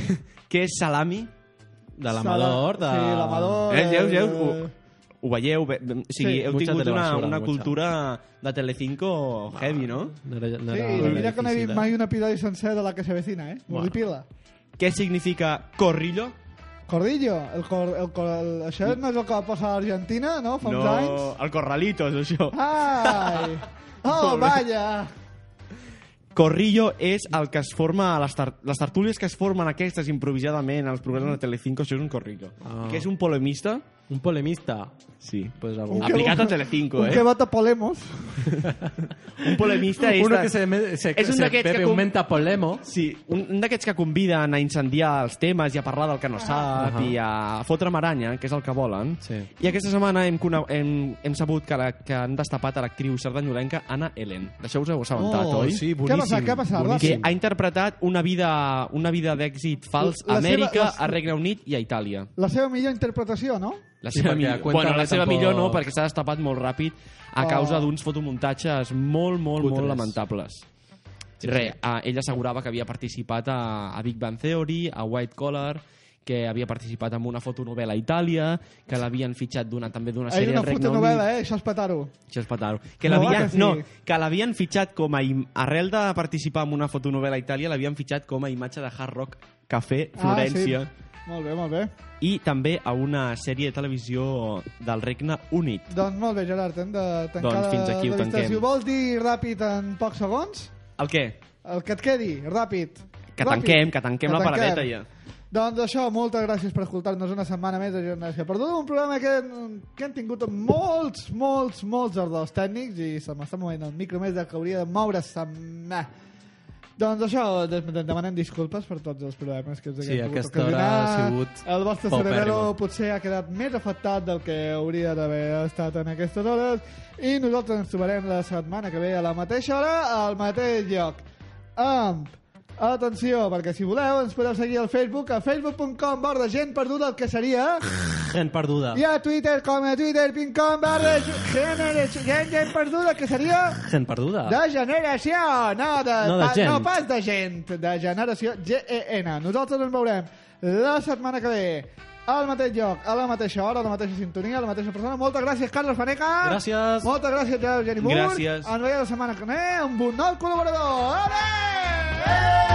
Speaker 3: què és salami?
Speaker 2: De l'amador, de...
Speaker 1: Sí, l'amador...
Speaker 3: Eh, lleu, lleu,
Speaker 1: eh,
Speaker 3: ho, veieu? Bé, O sigui,
Speaker 2: Sí,
Speaker 3: heu tingut una, una
Speaker 2: mucha.
Speaker 3: cultura de Telecinco heavy, no?
Speaker 2: No era, no
Speaker 1: Sí,
Speaker 2: era
Speaker 1: i mira que no he vist
Speaker 2: eh?
Speaker 1: mai un episodi sencer de la que se vecina, eh? Molt
Speaker 3: Bueno.
Speaker 1: pila.
Speaker 3: Què significa corrillo?
Speaker 1: Cordillo, el cor, el cor, el, això no és el que va passar a l'Argentina, no? Fa uns
Speaker 3: no,
Speaker 1: anys.
Speaker 3: el corralito, és això.
Speaker 1: Ai! Oh, vaya!
Speaker 3: Corrillo és el que es forma a les, tar les tertúlies que es formen aquestes improvisadament als programes de Telecinco, això és un corrillo.
Speaker 2: Ah.
Speaker 3: Què és un polemista?
Speaker 2: Un polemista?
Speaker 3: Sí.
Speaker 2: Pues
Speaker 1: Un que-
Speaker 3: Aplicat a Telecinco,
Speaker 1: Un
Speaker 3: eh?
Speaker 1: que vota Polemos.
Speaker 3: Un polemista és...
Speaker 2: Uno
Speaker 3: de-
Speaker 2: que se, me- se,
Speaker 3: és un
Speaker 2: se bebe
Speaker 3: que
Speaker 2: un
Speaker 3: com-
Speaker 2: menta polemo.
Speaker 3: Sí, un, un d'aquests que conviden a incendiar els temes i a parlar del que no sap
Speaker 2: Ah.
Speaker 3: i a fotre maranya, que és el que volen.
Speaker 2: Sí.
Speaker 3: I aquesta setmana hem, hem, hem sabut que, la, que han destapat a l'actriu sardanyolenca Anna Ellen. D'això us heu assabentat,
Speaker 2: Oh,
Speaker 3: oi?
Speaker 2: sí,
Speaker 1: Què ha passat? Què ha passat?
Speaker 3: Que ha interpretat una vida, una vida d'èxit fals a
Speaker 1: seva-
Speaker 3: Amèrica,
Speaker 1: la-
Speaker 3: a Regne Unit i a Itàlia.
Speaker 1: La seva millor interpretació, no?
Speaker 3: La
Speaker 2: Sí,
Speaker 3: seva,
Speaker 2: perquè
Speaker 3: millor,
Speaker 2: cuenta
Speaker 3: bueno, la seva
Speaker 2: tampoc-
Speaker 3: millor no, perquè s'ha destapat molt ràpid a
Speaker 1: Oh.
Speaker 3: causa d'uns fotomuntatges molt, molt,
Speaker 2: Cutres.
Speaker 3: molt lamentables.
Speaker 2: Sí,
Speaker 3: Re,
Speaker 2: sí.
Speaker 3: eh, ella assegurava que havia participat a, a Big Bang Theory, a White Collar, que havia participat en una fotonovela a Itàlia, que l'havien fitxat d'una també d'una sèrie
Speaker 1: una
Speaker 3: al Regne
Speaker 1: fotonovela,
Speaker 3: Unit.
Speaker 1: eh? Això és petar-ho.
Speaker 3: Això és petar-ho. Que
Speaker 1: No, que sí.
Speaker 3: no, que l'havien fitxat com a... im- Arrel de participar en una fotonovela a Itàlia, l'havien fitxat com a imatge de Hard Rock Café Florència.
Speaker 1: Ah, sí. Molt bé, molt bé.
Speaker 3: I també a una sèrie de televisió del Regne Unit.
Speaker 1: Doncs molt bé, Gerard, hem de tancar
Speaker 3: Doncs fins aquí
Speaker 1: la llista.
Speaker 3: tanquem.
Speaker 1: Si ho vols dir ràpid en pocs segons,
Speaker 3: El què?
Speaker 1: el que et quedi, ràpid.
Speaker 3: Que
Speaker 1: Ràpid.
Speaker 3: tanquem, que tanquem la
Speaker 1: tanquem.
Speaker 3: paradeta ja.
Speaker 1: Doncs això, moltes gràcies per escoltar-nos una setmana més de Generació Perduda, un programa que, que hem tingut molts, molts, molts ardors tècnics i se m'està movent el micro més del que hauria de moure's. Meh. Doncs això, de- de- demanem disculpes per tots els problemes que us
Speaker 2: Sí,
Speaker 1: haguem pogut
Speaker 2: aquesta hora ha
Speaker 1: ocasionar.
Speaker 2: sigut
Speaker 1: El vostre cerebelo potser ha quedat més afectat del que hauria d'haver estat en aquestes hores i nosaltres ens trobarem la setmana que ve a la mateixa hora, al mateix lloc. Amb Atenció, perquè si voleu ens podeu seguir al Facebook a facebook.com barra gent perduda, el que seria...
Speaker 2: Gent perduda.
Speaker 1: I a Twitter com a twitter.com barra gent, gent, gent perduda, que seria...
Speaker 2: Gent perduda.
Speaker 1: De generació, no, de,
Speaker 2: No de
Speaker 1: pa-
Speaker 2: gent.
Speaker 1: no pas de gent, de generació G-E-N. Nosaltres ens veurem la setmana que ve al mateix lloc, a la mateixa hora, a la mateixa sintonia, a la mateixa persona. Moltes gràcies, Carles Faneca.
Speaker 2: Gràcies.
Speaker 1: Moltes gràcies, Gerard Geni Mur.
Speaker 3: Gràcies.
Speaker 1: Ens veiem la setmana que ve amb un nou col·laborador. Adéu!